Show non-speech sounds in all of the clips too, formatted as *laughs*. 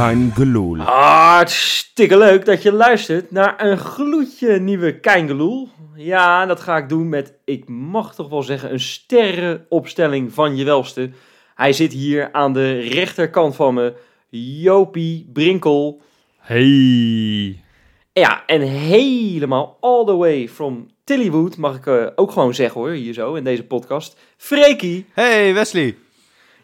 Kein Geloel. Hartstikke leuk dat je luistert naar een gloedje nieuwe Keingeloel. Ja, dat ga ik doen met, ik mag toch wel zeggen, een sterrenopstelling van je welste. Hij zit hier aan de rechterkant van me, Jopie Brinkel. Hey. Ja, en helemaal all the way from Tillywood, mag ik eh, ook gewoon zeggen hoor, hier zo in deze podcast. Freekie. Hey Wesley.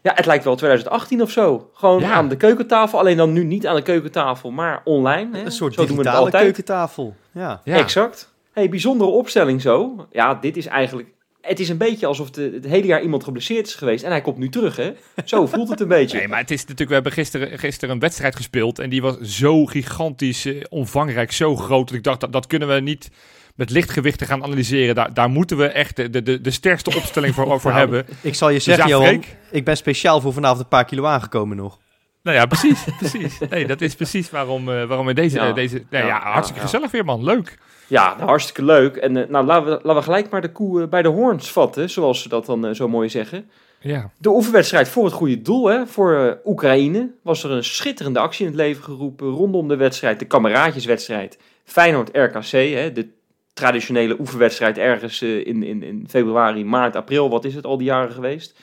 Ja, het lijkt wel 2018 of zo. Gewoon Ja. aan de keukentafel, alleen dan nu niet aan de keukentafel, maar online. Hè? Een soort Zo doen we het digitale altijd. keukentafel. Ja. Ja. Exact. Hey, bijzondere opstelling zo. Ja, dit is eigenlijk... Het is een beetje alsof de, het hele jaar iemand geblesseerd is geweest en hij komt nu terug, hè? Zo *laughs* voelt het een beetje. Nee, maar het is natuurlijk, we hebben gisteren, gisteren een wedstrijd gespeeld en die was zo gigantisch eh, omvangrijk, zo groot, dat ik dacht, dat, dat kunnen we niet met lichtgewichten gaan analyseren. Daar, daar moeten we echt de, de, de sterkste opstelling voor, voor Nou, hebben. Ik zal je Dus zeggen, ja, Johan, Freek. ik ben speciaal voor vanavond een paar kilo aangekomen nog. Nou ja, precies, *laughs* precies. Nee, dat is precies waarom, eh, waarom we deze, Ja. eh, deze nou ja, Ja, hartstikke ja. gezellig weer man, leuk. Ja, nou, hartstikke leuk. En eh, nou, laten we, laten we gelijk maar de koe bij de hoorns vatten, zoals ze dat dan zo mooi zeggen. Ja. De oefenwedstrijd voor het goede doel, hè? Voor Oekraïne was er een schitterende actie in het leven geroepen rondom de wedstrijd, de kameraadjeswedstrijd Feyenoord-RKC, hè? De traditionele oefenwedstrijd ergens eh, in, in, in februari, maart, april, wat is het al die jaren geweest.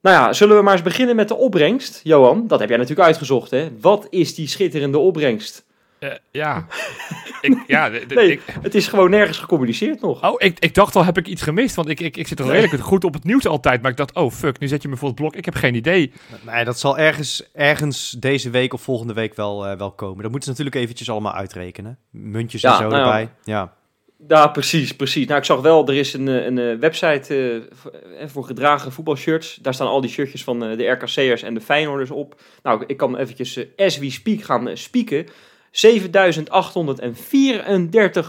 Nou ja, zullen we maar eens beginnen met de opbrengst, Johan? Dat heb jij natuurlijk uitgezocht, hè? Wat is die schitterende opbrengst? Eh, ja. *laughs* ik, ja, Nee, ik, het is gewoon nergens gecommuniceerd nog. oh, ik, ik dacht al, heb ik iets gemist? Want ik, ik, ik zit er redelijk goed op het nieuws altijd. Maar ik dacht, oh fuck, nu zet je me voor het blok. Ik heb geen idee. Nee, dat zal ergens, ergens deze week of volgende week wel, eh, wel komen. Dat moeten ze natuurlijk eventjes allemaal uitrekenen. Muntjes Ja, en zo nou erbij. Ja. Ja, precies, precies. Nou, ik zag wel, er is een, eh, een eh, website eh, voor, gedragen voetbalshirts. Daar staan al die shirtjes van eh, de RKC'ers en de Feyenoorders op. Nou, ik kan eventjes as we speak gaan spieken. 7.834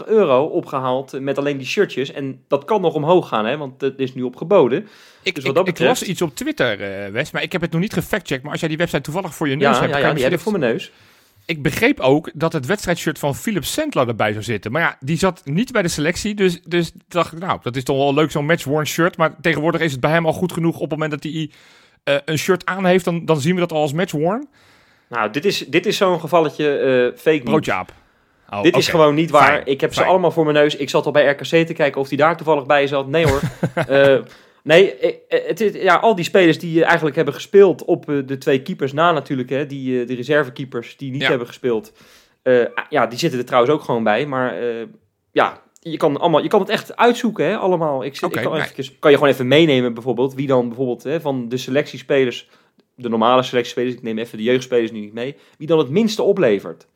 euro opgehaald eh, met alleen die shirtjes. En dat kan nog omhoog gaan, hè, want het is nu opgeboden. Ik, Dus wat ik, dat ik las iets op Twitter, eh Wes, maar ik heb het nog niet gefactcheckt. Maar als jij die website toevallig voor je neus Ja, hebt, ja, ja, kan je die heb ik misschien voor mijn neus. Ik begreep ook dat het wedstrijdshirt van Philip Sandler erbij zou zitten. Maar ja, die zat niet bij de selectie. Dus, dus dacht ik, nou, dat is toch wel leuk, zo'n match-worn shirt. Maar tegenwoordig is het bij hem al goed genoeg. Op het moment dat hij eh, een shirt aan heeft, dan, dan zien we dat al als match-worn. Nou, dit is, dit is zo'n gevalletje eh, fake news. Broodjaap. Oh, Dit is gewoon niet waar. Fijn, ik heb ze allemaal voor mijn neus. Ik zat al bij RKC te kijken of die daar toevallig bij zat. Nee hoor. *laughs* Eh, nee, eh, het is, ja, al die spelers die eigenlijk hebben gespeeld op de twee keepers na natuurlijk. Hè, die, de reservekeepers die niet Ja. hebben gespeeld. Ah, ja, die zitten er trouwens ook gewoon bij. Maar ja, je kan, allemaal, je kan het echt uitzoeken hè, allemaal. Ik, zit- ik kan, nee. eventjes, kan je gewoon even meenemen bijvoorbeeld. Wie dan bijvoorbeeld hè, van de selectiespelers, de normale selectiespelers. Ik neem even de jeugdspelers nu niet mee. Wie dan het minste oplevert.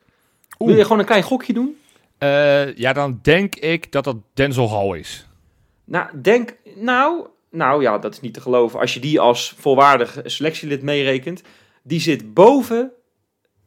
Oeh. Wil je gewoon een klein gokje doen? Eh, ja, dan denk ik dat dat Denzel Hall is. Nou, denk, nou, nou ja, dat is niet te geloven. Als je die als volwaardig selectielid meerekent, die zit boven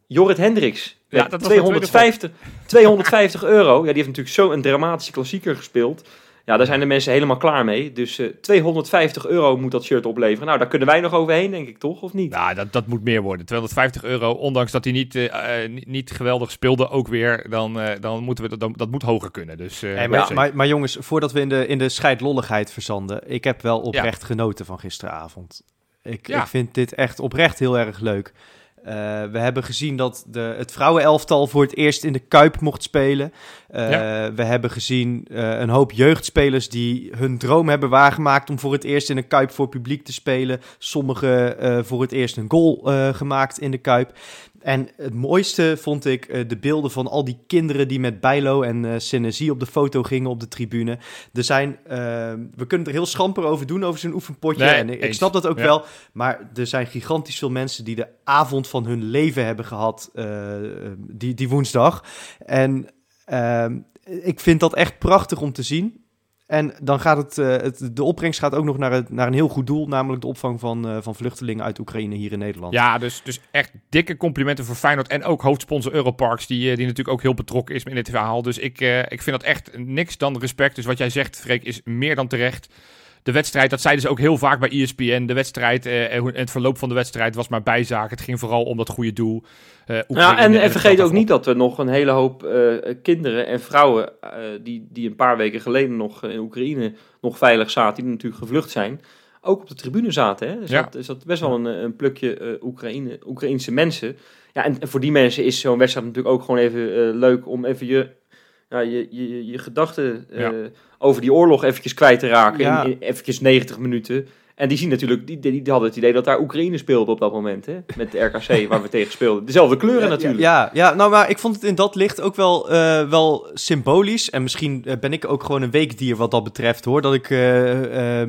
Jorrit Hendricks. Ja, dat was mijn 250, 250 euro. Ja, die heeft natuurlijk zo'n dramatische klassieker gespeeld. Ja, daar zijn de mensen helemaal klaar mee. Dus eh 250 euro moet dat shirt opleveren. Nou, daar kunnen wij nog overheen, denk ik, toch? Of niet? Nou, dat, dat moet meer worden. 250 euro, ondanks dat hij niet, eh, eh, niet, niet geweldig speelde, ook weer. Dan, eh, dan moeten we dat, dan, dat moet hoger kunnen. Dus, eh, Hey, maar, ja. maar, maar jongens, voordat we in de, in de scheidlolligheid verzanden. Ik heb wel oprecht genoten van gisteravond. Ik, Ja. ik vind dit echt oprecht heel erg leuk. Eh, we hebben gezien dat de, het vrouwenelftal voor het eerst in de Kuip mocht spelen. Eh, We hebben gezien eh, een hoop jeugdspelers die hun droom hebben waargemaakt om voor het eerst in een Kuip voor publiek te spelen. Sommigen voor het eerst een goal gemaakt in de Kuip. En het mooiste vond ik eh, de beelden van al die kinderen die met Bijlo en Senesi op de foto gingen op de tribune. Er zijn, eh, we kunnen er heel schamper over doen, over zo'n oefenpotje. Nee, en ik, snap dat ook Ja. wel. Maar er zijn gigantisch veel mensen die de avond van hun leven hebben gehad, eh, die, die woensdag. En ehm, ik vind dat echt prachtig om te zien. En dan gaat het, eh, het de opbrengst gaat ook nog naar, het, naar een heel goed doel, namelijk de opvang van, eh, van vluchtelingen uit Oekraïne hier in Nederland. Ja, dus, dus echt dikke complimenten voor Feyenoord en ook hoofdsponsor Europarks, die, eh, die natuurlijk ook heel betrokken is in dit verhaal. Dus ik, ik vind dat echt niks dan respect. Dus wat jij zegt, Freek, is meer dan terecht. De wedstrijd, dat zeiden ze ook heel vaak bij ESPN. De wedstrijd eh, en hoe- en het verloop van de wedstrijd was maar bijzaak. Het ging vooral om dat goede doel. Eh, Ja, en, en vergeet ook niet dat er nog een hele hoop eh, kinderen en vrouwen eh, die, die een paar weken geleden nog eh, in Oekraïne nog veilig zaten, die natuurlijk gevlucht zijn, ook op de tribune zaten. Hè? Dus Ja. dat is dat best wel een, eh, een plukje eh, Oekraïne, Oekraïnse mensen. Ja, en voor die mensen is zo'n wedstrijd natuurlijk ook gewoon even eh, leuk om even je, ja, je, je, je gedachten Ja. over die oorlog eventjes kwijt te raken. Ja. In, in eventjes 90 minuten. En die zien natuurlijk, die, die, die hadden het idee dat daar Oekraïne speelde op dat moment. Hè? Met de RKC *laughs* waar we tegen speelden. Dezelfde kleuren natuurlijk. Ja, ja, nou, maar ik vond het in dat licht ook wel, eh, wel symbolisch. En misschien eh, ben ik ook gewoon een weekdier wat dat betreft, hoor. Dat ik eh, eh,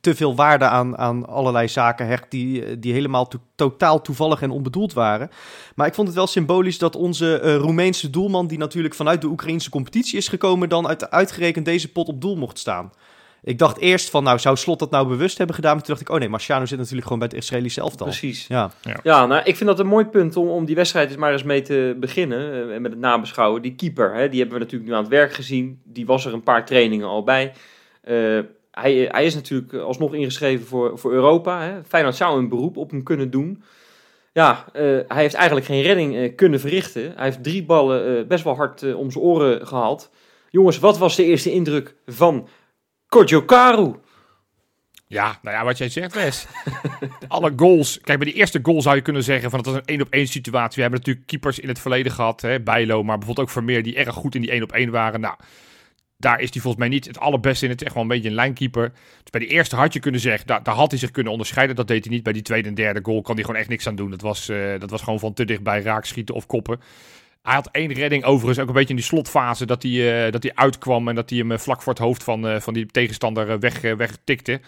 te veel waarde aan, aan allerlei zaken hecht die, die helemaal to- totaal toevallig en onbedoeld waren. Maar ik vond het wel symbolisch dat onze Roemeense doelman, die natuurlijk vanuit de Oekraïnse competitie is gekomen, dan uit, uitgerekend deze pot op doel mocht staan. Ik dacht eerst van, nou, zou Slot dat nou bewust hebben gedaan? Maar toen dacht ik, oh nee, Marciano zit natuurlijk gewoon bij het Israëlische elftal. Precies. Ja, Ja, nou, ik vind dat een mooi punt om, om die wedstrijd eens maar eens mee te beginnen. eh, En met het nabeschouwen. Die keeper, hè, die hebben we natuurlijk nu aan het werk gezien. Die was er een paar trainingen al bij. Eh, hij, hij is natuurlijk alsnog ingeschreven voor, voor Europa. Hè. Feyenoord zou een beroep op hem kunnen doen. Ja, eh, hij heeft eigenlijk geen redding kunnen verrichten. Hij heeft drie ballen best wel hard om zijn oren gehaald. Jongens, wat was de eerste indruk van Kodjokaru? Ja, nou ja, wat jij zegt, Wes. *laughs* Alle goals. Kijk, bij die eerste goal zou je kunnen zeggen van het was een één op één situatie. We hebben natuurlijk keepers in het verleden gehad, hè, Bijlo, maar bijvoorbeeld ook Vermeer die erg goed in die één op één waren. Nou, daar is hij volgens mij niet het allerbeste in. Het is echt wel een beetje een lijnkeeper. Dus bij die eerste had je kunnen zeggen, daar, daar had hij zich kunnen onderscheiden. Dat deed hij niet. Bij die tweede en derde goal kan hij gewoon echt niks aan doen. Dat was, eh, dat was gewoon van te dichtbij raak schieten of koppen. Hij had één redding overigens, ook een beetje in die slotfase, dat hij, eh, dat hij uitkwam en dat hij hem eh, vlak voor het hoofd van, eh, van die tegenstander weg, wegtikte.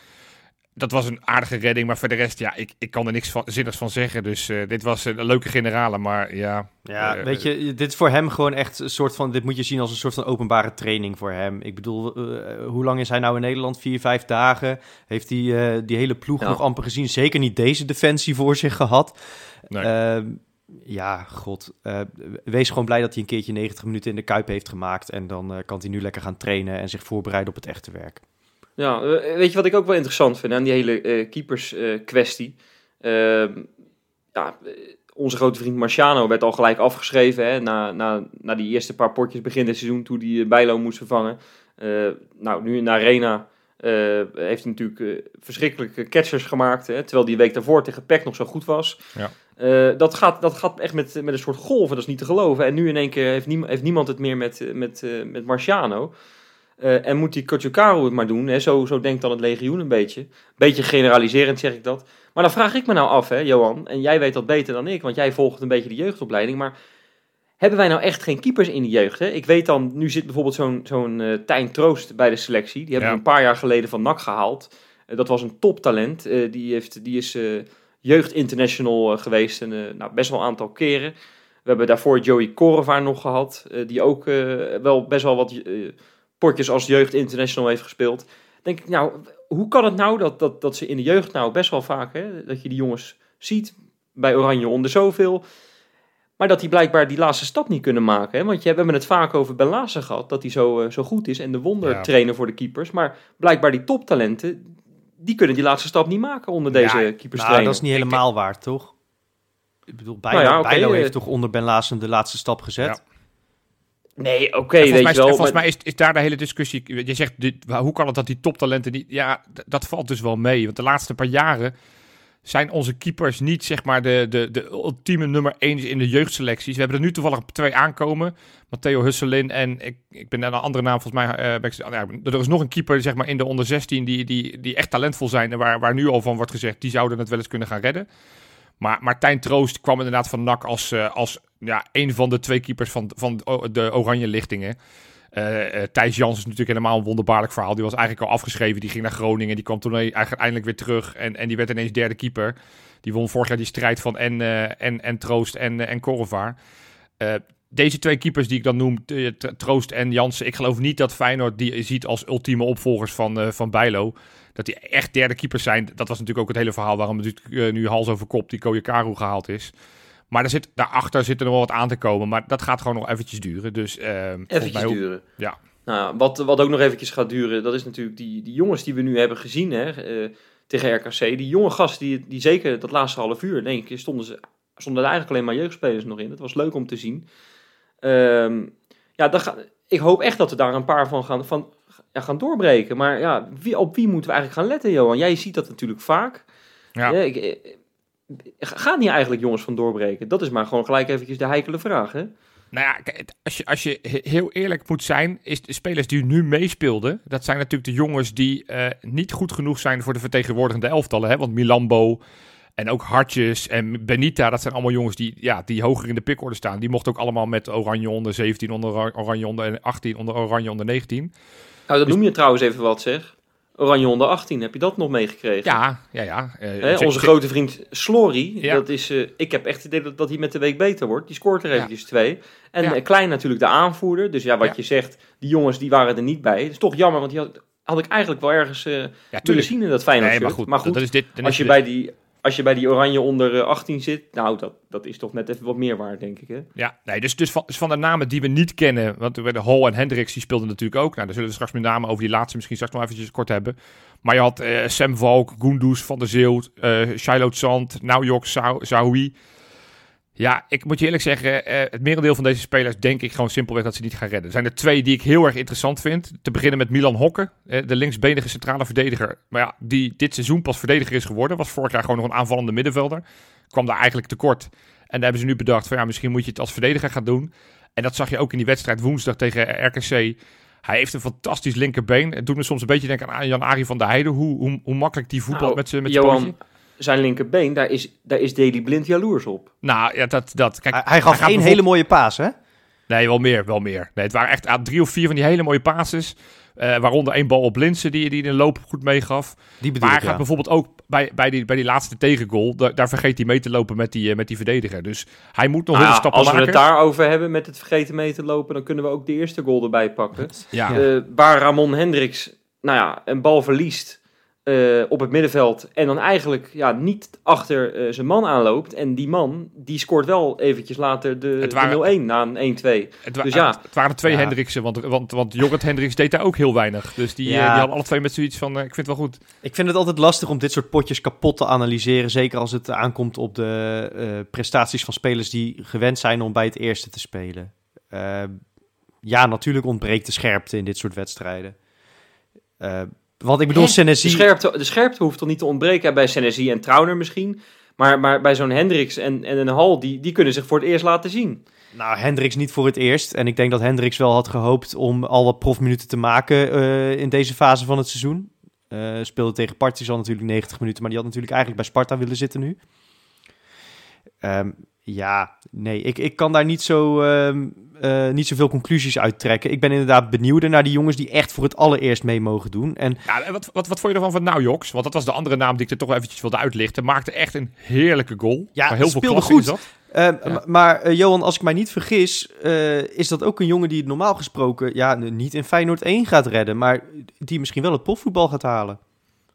Dat was een aardige redding, maar voor de rest, ja, ik, ik kan er niks van, zinnigs van zeggen. Dus eh, dit was een leuke generale, maar ja. Ja, weet je, dit is voor hem gewoon echt een soort van... Dit moet je zien als een soort van openbare training voor hem. Ik bedoel, hoe lang is hij nou in Nederland? Vier, vijf dagen. Heeft hij eh, die hele ploeg Ja. nog amper gezien? Zeker niet deze defensie voor zich gehad. Nee. Ja, god. eh, wees gewoon blij dat hij een keertje 90 minuten in de Kuip heeft gemaakt. En dan eh, kan hij nu lekker gaan trainen en zich voorbereiden op het echte werk. Ja, eh, weet je wat ik ook wel interessant vind aan die hele eh, keepers eh, kwestie? Ehm, ja, onze grote vriend Marciano werd al gelijk afgeschreven hè, na, na, na die eerste paar potjes begin dit seizoen toen hij Bijlo moest vervangen. Eh, nou, nu in de arena eh, heeft hij natuurlijk verschrikkelijke catchers gemaakt, hè, terwijl die week daarvoor tegen PEC nog zo goed was. Ja. Eh, dat, gaat, dat gaat echt met, met een soort golven, dat is niet te geloven. En nu in één keer heeft, niem- heeft niemand het meer met, eh, met, eh, met Marciano. En moet die Kotjokaru het maar doen. Hè? Zo, zo denkt dan het legioen een beetje. Beetje generaliserend zeg ik dat. Maar dan vraag ik me nou af, hè, Johan. En jij weet dat beter dan ik, want jij volgt een beetje de jeugdopleiding. Maar hebben wij nou echt geen keepers in de jeugd? Hè? Ik weet dan, nu zit bijvoorbeeld zo'n zo'n Tijn Troost bij de selectie. Die hebben Ja. we een paar jaar geleden van NAC gehaald. Eh, dat was een toptalent. Die, heeft, die is jeugd international eh, geweest. En, eh, nou, best wel een aantal keren. We hebben daarvoor Joey Korevaar nog gehad. eh, die ook wel best wel wat potjes als jeugd international heeft gespeeld. Denk ik, nou, hoe kan het nou dat, dat, dat ze in de jeugd nou best wel vaak, hè, dat je die jongens ziet bij Oranje onder zoveel, maar dat die blijkbaar die laatste stap niet kunnen maken. Hè? Want je, we hebben het vaak over Ben Laassen gehad, dat hij zo, zo goed is en de wondertrainer voor de keepers. Maar blijkbaar die toptalenten, die kunnen die laatste stap niet maken onder deze Ja, keepers Nou, dat is niet helemaal waar, toch? Ik bedoel, Bijlo, Nou ja, Bijlo eh, heeft toch onder Ben Laassen de laatste stap gezet? Ja. Nee, oké, weet volgens mij, je is, wel. volgens maar- mij is, is daar de hele discussie. Je zegt, dit, hoe kan het dat die toptalenten niet... Ja, dat valt dus wel mee. Want de laatste paar jaren zijn onze keepers niet zeg maar de, de, de ultieme nummer 1 in de jeugdselecties. We hebben er nu toevallig twee aankomen. Matteo Husselin en ik, ik ben een andere naam volgens mij. eh, ik- ja, er is nog een keeper zeg maar, in de onder 16 die, die, die echt talentvol zijn. En waar, waar nu al van wordt gezegd, die zouden het wel eens kunnen gaan redden. Maar Martijn Troost kwam inderdaad van NAC als, eh, als ja, een van de twee keepers van, van de oranje lichtingen. Eh, eh, Thijs Jans is natuurlijk helemaal een wonderbaarlijk verhaal. Die was eigenlijk al afgeschreven. Die ging naar Groningen. Die kwam toen eigenlijk eindelijk weer terug. En, en die werd ineens derde keeper. Die won vorig jaar die strijd van en, eh, en, en Troost en, en Korrevaar. Deze twee keepers die ik dan noem, Troost en Jansen. Ik geloof niet dat Feyenoord die ziet als ultieme opvolgers van, eh, van Bijlo. Dat die echt derde keepers zijn. Dat was natuurlijk ook het hele verhaal waarom eh, nu hals over kop die Koyakaru gehaald is. Maar er zit, daarachter zit er nog wel wat aan te komen. Maar dat gaat gewoon nog eventjes duren. Dus, eh, Eventjes duren. Ja. Nou, wat, wat ook nog eventjes gaat duren, dat is natuurlijk die, die jongens die we nu hebben gezien hè, eh, tegen RKC. Die jonge gasten, die, die zeker dat laatste half uur, denk ik, stonden, ze, stonden er eigenlijk alleen maar jeugdspelers nog in. Dat was leuk om te zien. Ehm, ja, ga, ik hoop echt dat we daar een paar van gaan, van, ja, gaan doorbreken. Maar ja, wie, op wie moeten we eigenlijk gaan letten, Johan? Jij ziet dat natuurlijk vaak. Ja. Ja, ik, eh, Gaat niet eigenlijk jongens van doorbreken? Dat is maar gewoon gelijk eventjes de heikele vraag, hè? Nou ja, als je, als je he- heel eerlijk moet zijn, is de spelers die nu meespeelden, dat zijn natuurlijk de jongens die eh, niet goed genoeg zijn voor de vertegenwoordigende elftallen. Hè? Want Milambo en ook Hartjes en Benita, dat zijn allemaal jongens die, ja, die hoger in de pickorde staan. Die mochten ook allemaal met Oranje onder 17, onder Ora- Oranje onder 18, onder Oranje onder 19. Nou, dat noem je trouwens even wat, zeg. Oranje onder 18, heb je dat nog meegekregen? Ja, ja, ja. eh, onze grote vriend Slory, Ja. dat is, eh, ik heb echt het idee dat, dat hij met de week beter wordt. Die scoort er Ja. eventjes twee. En Ja. eh, Klein natuurlijk de aanvoerder. Dus ja, wat je zegt, die jongens die waren er niet bij. Dat is toch jammer, want die had, had ik eigenlijk wel ergens ja, willen tuurlijk. zien in dat Feyenoord Nee, maar shirt. goed, dat is dit. als, je bij die, als je bij die Oranje onder eh, 18 zit, nou, dat, dat is toch net even wat meer waard, denk ik. Hè? Ja, nee, dus, dus, van, dus van de namen die we niet kennen, want de Hall en Hendricks, die speelden natuurlijk ook. Nou, daar zullen we straks met name over die laatste misschien straks nog eventjes kort hebben. Maar je had eh, Sam Valk, Goendous, Van der Zeeuw, eh Shiloh Zand, Naujok, Zahoui. Ja, ik moet je eerlijk zeggen, eh, het merendeel van deze spelers denk ik gewoon simpelweg dat ze niet gaan redden. Er zijn er twee die ik heel erg interessant vind. Te beginnen met Milan Hokke, eh, de linksbenige centrale verdediger. Maar ja, die dit seizoen pas verdediger is geworden. Was vorig jaar gewoon nog een aanvallende middenvelder. Kwam daar eigenlijk tekort. En daar hebben ze nu bedacht van ja, misschien moet je het als verdediger gaan doen. En dat zag je ook in die wedstrijd woensdag tegen RKC. Hij heeft een fantastisch linkerbeen. Het doet me soms een beetje denken aan Jan-Arie van der Heijden. Hoe, hoe, hoe makkelijk die voetbal Nou, met zijn met. Johan, zijn linkerbeen, daar is, daar is Daily Blind jaloers op. Nou ja, dat... dat kijk, Hij, hij gaf één hele mooie paas, hè? Nee, wel meer, wel meer. Nee, het waren echt ah, drie of vier van die hele mooie passes. eh, waaronder één bal op Linsen die, die in de loop goed meegaf. Die bedoel Maar hij gaat ja. bijvoorbeeld ook bij, bij, die, bij die laatste tegengoal. Daar, daar vergeet hij mee te lopen met die, eh, met die verdediger. Dus hij moet nog Nou heel ja, stappen als maken. we het daarover hebben met het vergeten mee te lopen, dan kunnen we ook de eerste goal erbij pakken. ja. Eh, waar Ramon Hendricks nou ja, een bal verliest eh, op het middenveld en dan eigenlijk ja, niet achter eh, zijn man aanloopt. En die man, die scoort wel eventjes later de, Het de waren- 0-1 na een 1-2. Het, wa- Dus ja. het waren twee Ja. Hendriksen, want, want, want Jorrit Hendricks deed daar ook heel weinig. Dus die, eh, die hadden alle twee met zoiets van, ik vind het wel goed. Ik vind het altijd lastig om dit soort potjes kapot te analyseren. Zeker als het aankomt op de eh, prestaties van spelers die gewend zijn om bij het eerste te spelen. Ja, natuurlijk ontbreekt de scherpte in dit soort wedstrijden. Want ik bedoel, Hè? De Senesi... scherpte, de scherpte hoeft toch niet te ontbreken bij Senesi en Trauner misschien. Maar, maar bij zo'n Hendricks en, en een Hal, die, die kunnen zich voor het eerst laten zien. Nou, Hendricks niet voor het eerst. En ik denk dat Hendricks wel had gehoopt om al wat profminuten te maken eh, in deze fase van het seizoen. Eh speelde tegen Partizan natuurlijk 90 minuten, maar die had natuurlijk eigenlijk bij Sparta willen zitten nu. Ehm, ja, nee, ik, ik kan daar niet, zo, eh, niet zoveel conclusies uit trekken. Ik ben inderdaad benieuwd naar die jongens die echt voor het allereerst mee mogen doen. En Ja, en wat, wat, wat vond je ervan van Naujoks? Want dat was de andere naam die ik er toch eventjes wilde uitlichten. Maakte echt een heerlijke goal. Ja, Waar heel veel speelde in goed. Ehm, Ja. Maar eh, Johan, als ik mij niet vergis, eh, is dat ook een jongen die het normaal gesproken ja, niet in Feyenoord 1 gaat redden, maar die misschien wel het profvoetbal gaat halen.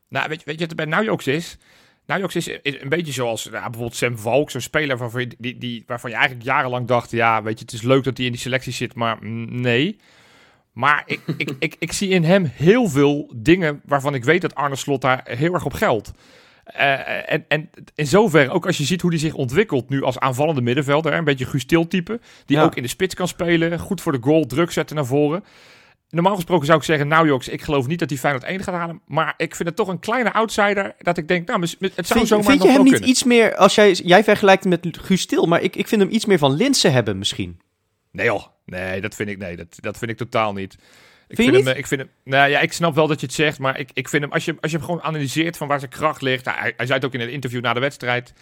Nou, weet je, weet je wat er bij Naujoks is? Naujoks is, is een beetje zoals nou, bijvoorbeeld Sam Valk, zo'n speler waarvan je, die, die, waarvan je eigenlijk jarenlang dacht... ja, weet je, het is leuk dat hij in die selectie zit, maar nee. Maar ik, *laughs* ik, ik, ik zie in hem heel veel dingen waarvan ik weet dat Arne Slot daar heel erg op geldt. Eh, en, en in zoverre, ook als je ziet hoe hij zich ontwikkelt nu als aanvallende middenvelder, hè, een beetje Guus Til type, die Ja. ook in de spits kan spelen, goed voor de goal, druk zetten naar voren. Normaal gesproken zou ik zeggen, nou Joks, ik geloof niet dat hij Feyenoord 1 gaat halen, maar ik vind het toch een kleine outsider dat ik denk, nou, het zou Vind, zomaar vind je hem niet kunnen. iets meer, als jij, jij vergelijkt hem met Guus Stil, maar ik, ik vind hem iets meer van Linsen hebben misschien. Nee joh, nee, dat vind ik, nee, dat, dat vind ik totaal niet. Ik Vind hem, eh, ik vind hem, nou ja, ik snap wel dat je het zegt, maar ik, ik vind hem, als je, als je hem gewoon analyseert van waar zijn kracht ligt, hij, hij zei het ook in een interview na de wedstrijd,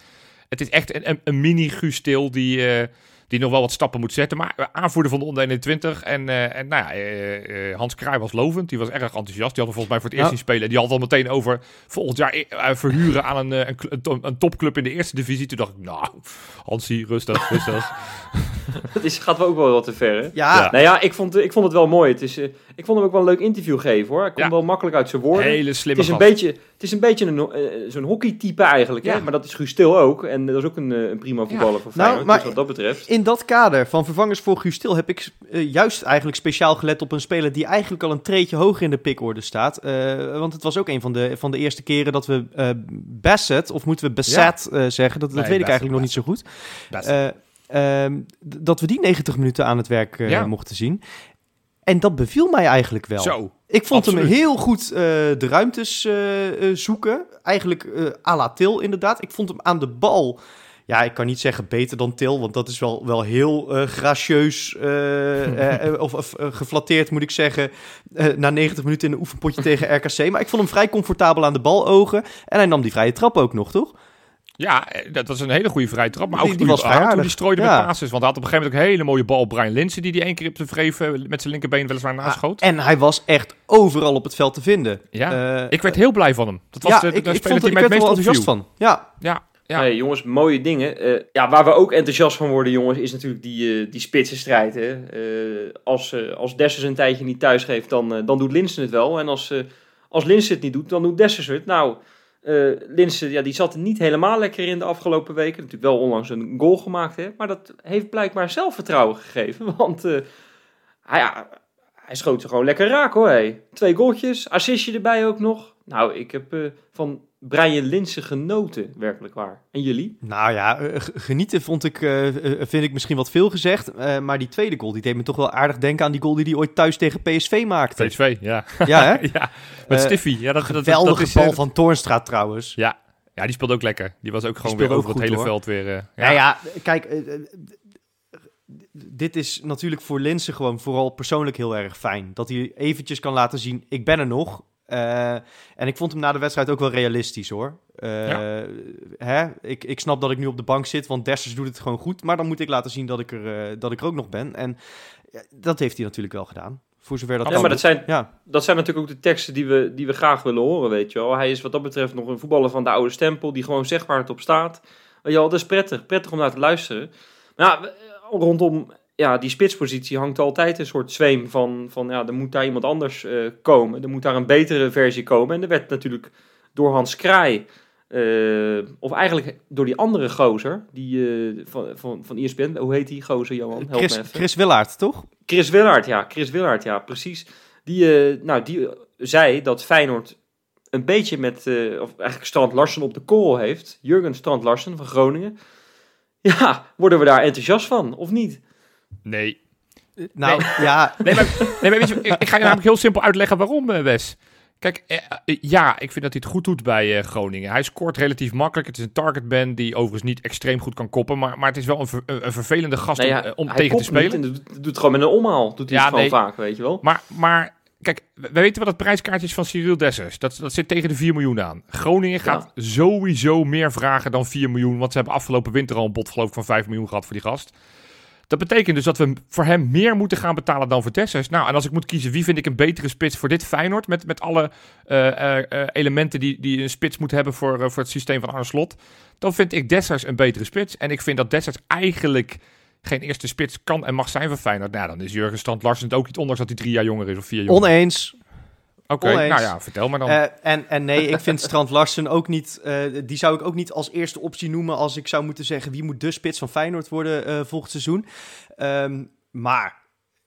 het is echt een, een, een mini Guus Til die, eh, die nog wel wat stappen moet zetten, maar eh, aanvoerder van de onder 21 en, eh, en nou ja, eh, eh, Hans Kraai was lovend, die was erg enthousiast, die had er volgens mij voor het eerst Ja. zien spelen, die had al meteen over volgend jaar verhuren aan een, een, cl- een, een topclub in de eerste divisie, toen dacht ik, nou, Hansie, rustig, rustig. *laughs* Dat is, gaat wel ook wel wat te ver, hè? Ja, Ja. Nou ja, ik vond, ik vond het wel mooi. Het is, ik vond hem ook wel een leuk interview geven, hoor. Hij kon Ja. wel makkelijk uit zijn woorden. Hele Het slimme is een gast. beetje, het is een beetje een, eh, zo'n hockeytype eigenlijk, Ja. hè? Maar dat is Guus Stil ook. En dat is ook een, eh, een prima voetballer voor Nou, Feyenoord. maar- dus wat dat betreft. in dat kader van vervangers voor Guus Stil heb ik juist eigenlijk speciaal gelet op een speler die eigenlijk al een treetje hoger in de pikorde staat. Eh, want het was ook een van de, van de eerste keren dat we eh Bassett, of moeten we Bassett eh, zeggen, dat, dat weet ik Bassett, eigenlijk nog niet zo goed. Eh, ehm, dat we die 90 minuten aan het werk Ja. mochten zien. En dat beviel mij eigenlijk wel. Zo. Ik vond hem heel goed eh, de ruimtes eh, eh, zoeken. Eigenlijk eh à la Til inderdaad. Ik vond hem aan de bal... Ja, ik kan niet zeggen beter dan Til, want dat is wel, wel heel eh, gracieus *laughs* of, of geflatteerd, moet ik zeggen. na 90 minuten in een oefenpotje tegen RKC. Maar ik vond hem vrij comfortabel aan de bal ogen. En hij nam die vrije trap ook nog, toch? Ja, eh, dat was een hele goede vrije trap. Maar ook Die- die toen was aardig. die strooide Ja. met passes. Want hij had op een gegeven moment ook een hele mooie bal op Brian Linsen. Die die één keer op de vreven met zijn linkerbeen weliswaar naschoot. En hij was echt overal op het veld te vinden. Ja, Eh, ik werd heel blij van hem. Dat was ja, de, de ik, ik, speler vond, die ik mij het er meest enthousiast van. Ja, Ja, ja. Nee, jongens, mooie dingen. Eh, ja, waar we ook enthousiast van worden, jongens, is natuurlijk die, eh die spitsenstrijd. Hè? Eh, als, eh als Dessers een tijdje niet thuis geeft, dan, eh, dan doet Linsen het wel. En als, eh als Linsen het niet doet, dan doet Dessers het. Nou, eh Linsen, ja, die zat er niet helemaal lekker in de afgelopen weken. Natuurlijk wel onlangs een goal gemaakt, hè? maar dat heeft blijkbaar zelfvertrouwen gegeven. *laughs* Want eh, hij, ja, hij schoot ze gewoon lekker raak, hoor. Twee goaltjes, assistje erbij ook nog. Nou, ik heb eh, van Brian Linsen genoten, werkelijk waar. En jullie? Nou ja, eh, genieten vond ik, eh, vind ik misschien wat veel gezegd. Eh, maar die tweede goal, die deed me toch wel aardig denken aan die goal die hij ooit thuis tegen PSV maakte. PSV, ja. Ja, hè? *laughs* ja, met Stiffy. Ja, dat, dat, dat, Geweldige dat is, bal van Toornstra trouwens. Ja. ja, die speelde ook lekker. Die was ook gewoon weer ook over het hele hoor. veld weer. eh, Ja, ja, kijk, dit is natuurlijk voor Linsen gewoon vooral persoonlijk heel erg fijn. Dat hij eventjes kan laten zien, ik ben er nog. Eh, en ik vond hem na de wedstrijd ook wel realistisch hoor. Eh, Ja. hè? Ik, ik snap dat ik nu op de bank zit, want Dessers doet het gewoon goed. Maar dan moet ik laten zien dat ik er, eh, dat ik er ook nog ben. En ja, dat heeft hij natuurlijk wel gedaan. Voor zover dat Ja, kan. maar dat zijn, Ja, dat zijn natuurlijk ook de teksten die we, die we graag willen horen, weet je wel. Hij is wat dat betreft nog een voetballer van de oude stempel, die gewoon zegt waar het op staat. Wel, dat is prettig, prettig om naar te luisteren. Maar ja, rondom ja, die spitspositie hangt altijd een soort zweem van, van ja, er moet daar iemand anders eh, komen. Er moet daar een betere versie komen. En er werd natuurlijk door Hans Kraai, eh, of eigenlijk door die andere gozer, die eh, van, van, van ESPN, hoe heet die gozer, Johan? Help Chris, me even. Chris Willaert, toch? Chris Willard, ja, Chris Willard, ja, precies. Die, nou, die zei dat Feyenoord een beetje met, of eigenlijk Strand Larsen op de korrel heeft. Jurgen Strand Larsen van Groningen. Ja, worden we daar enthousiast van, of niet? Nee. Nou, ja, *laughs* Nee, maar, nee, maar weet je, ik, ik ga je namelijk heel simpel uitleggen waarom, eh, Wes. Kijk, eh, eh, ja, ik vind dat hij het goed doet bij eh, Groningen. Hij scoort relatief makkelijk. Het is een targetman die overigens niet extreem goed kan koppen. Maar, maar het is wel een, ver- een, een vervelende gast Nou om, ja, eh, om hij tegen te spelen. en doet, het gewoon met een omhaal. Doet hij Ja, het gewoon nee. vaak, weet je wel. Maar, maar kijk, we we weten wat het prijskaartje is van Cyril Dessers. Dat, dat zit tegen de 4 miljoen aan. Groningen gaat sowieso meer vragen dan 4 miljoen. Want ze hebben afgelopen winter al een bod geloof ik van 5 miljoen gehad voor die gast. Dat betekent dus dat we voor hem meer moeten gaan betalen dan voor Dessers. Nou, en als ik moet kiezen wie vind ik een betere spits voor dit Feyenoord... met, met alle eh, eh, eh, elementen die, die een spits moet hebben voor, voor het systeem van Arne Slot... dan vind ik Dessers een betere spits. En ik vind dat Dessers eigenlijk geen eerste spits kan en mag zijn voor Feyenoord. Nou, dan is Jurgen Strand Larsen het ook niet, ondanks dat hij drie jaar jonger is of vier jaar oneens. Oké, nou ja, vertel maar dan. Eh, en, en nee, ik vind Strand Larsen ook niet. eh, die zou ik ook niet als eerste optie noemen. als ik zou moeten zeggen wie moet de spits van Feyenoord worden eh, volgend seizoen. Ehm, maar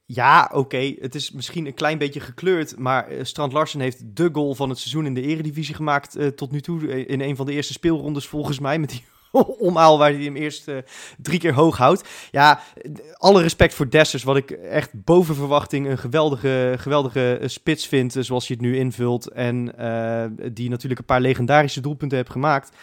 ja, oké, het is misschien een klein beetje gekleurd. Maar Strand Larsen heeft de goal van het seizoen in de Eredivisie gemaakt. tot nu toe. In een van de eerste speelrondes volgens mij. Met die *laughs* omhaal waar hij hem eerst eh, drie keer hoog houdt. Ja, alle respect voor Dessers. Wat ik echt boven verwachting een geweldige, geweldige eh, spits vind. eh, Zoals hij het nu invult. En die natuurlijk een paar legendarische doelpunten heeft gemaakt.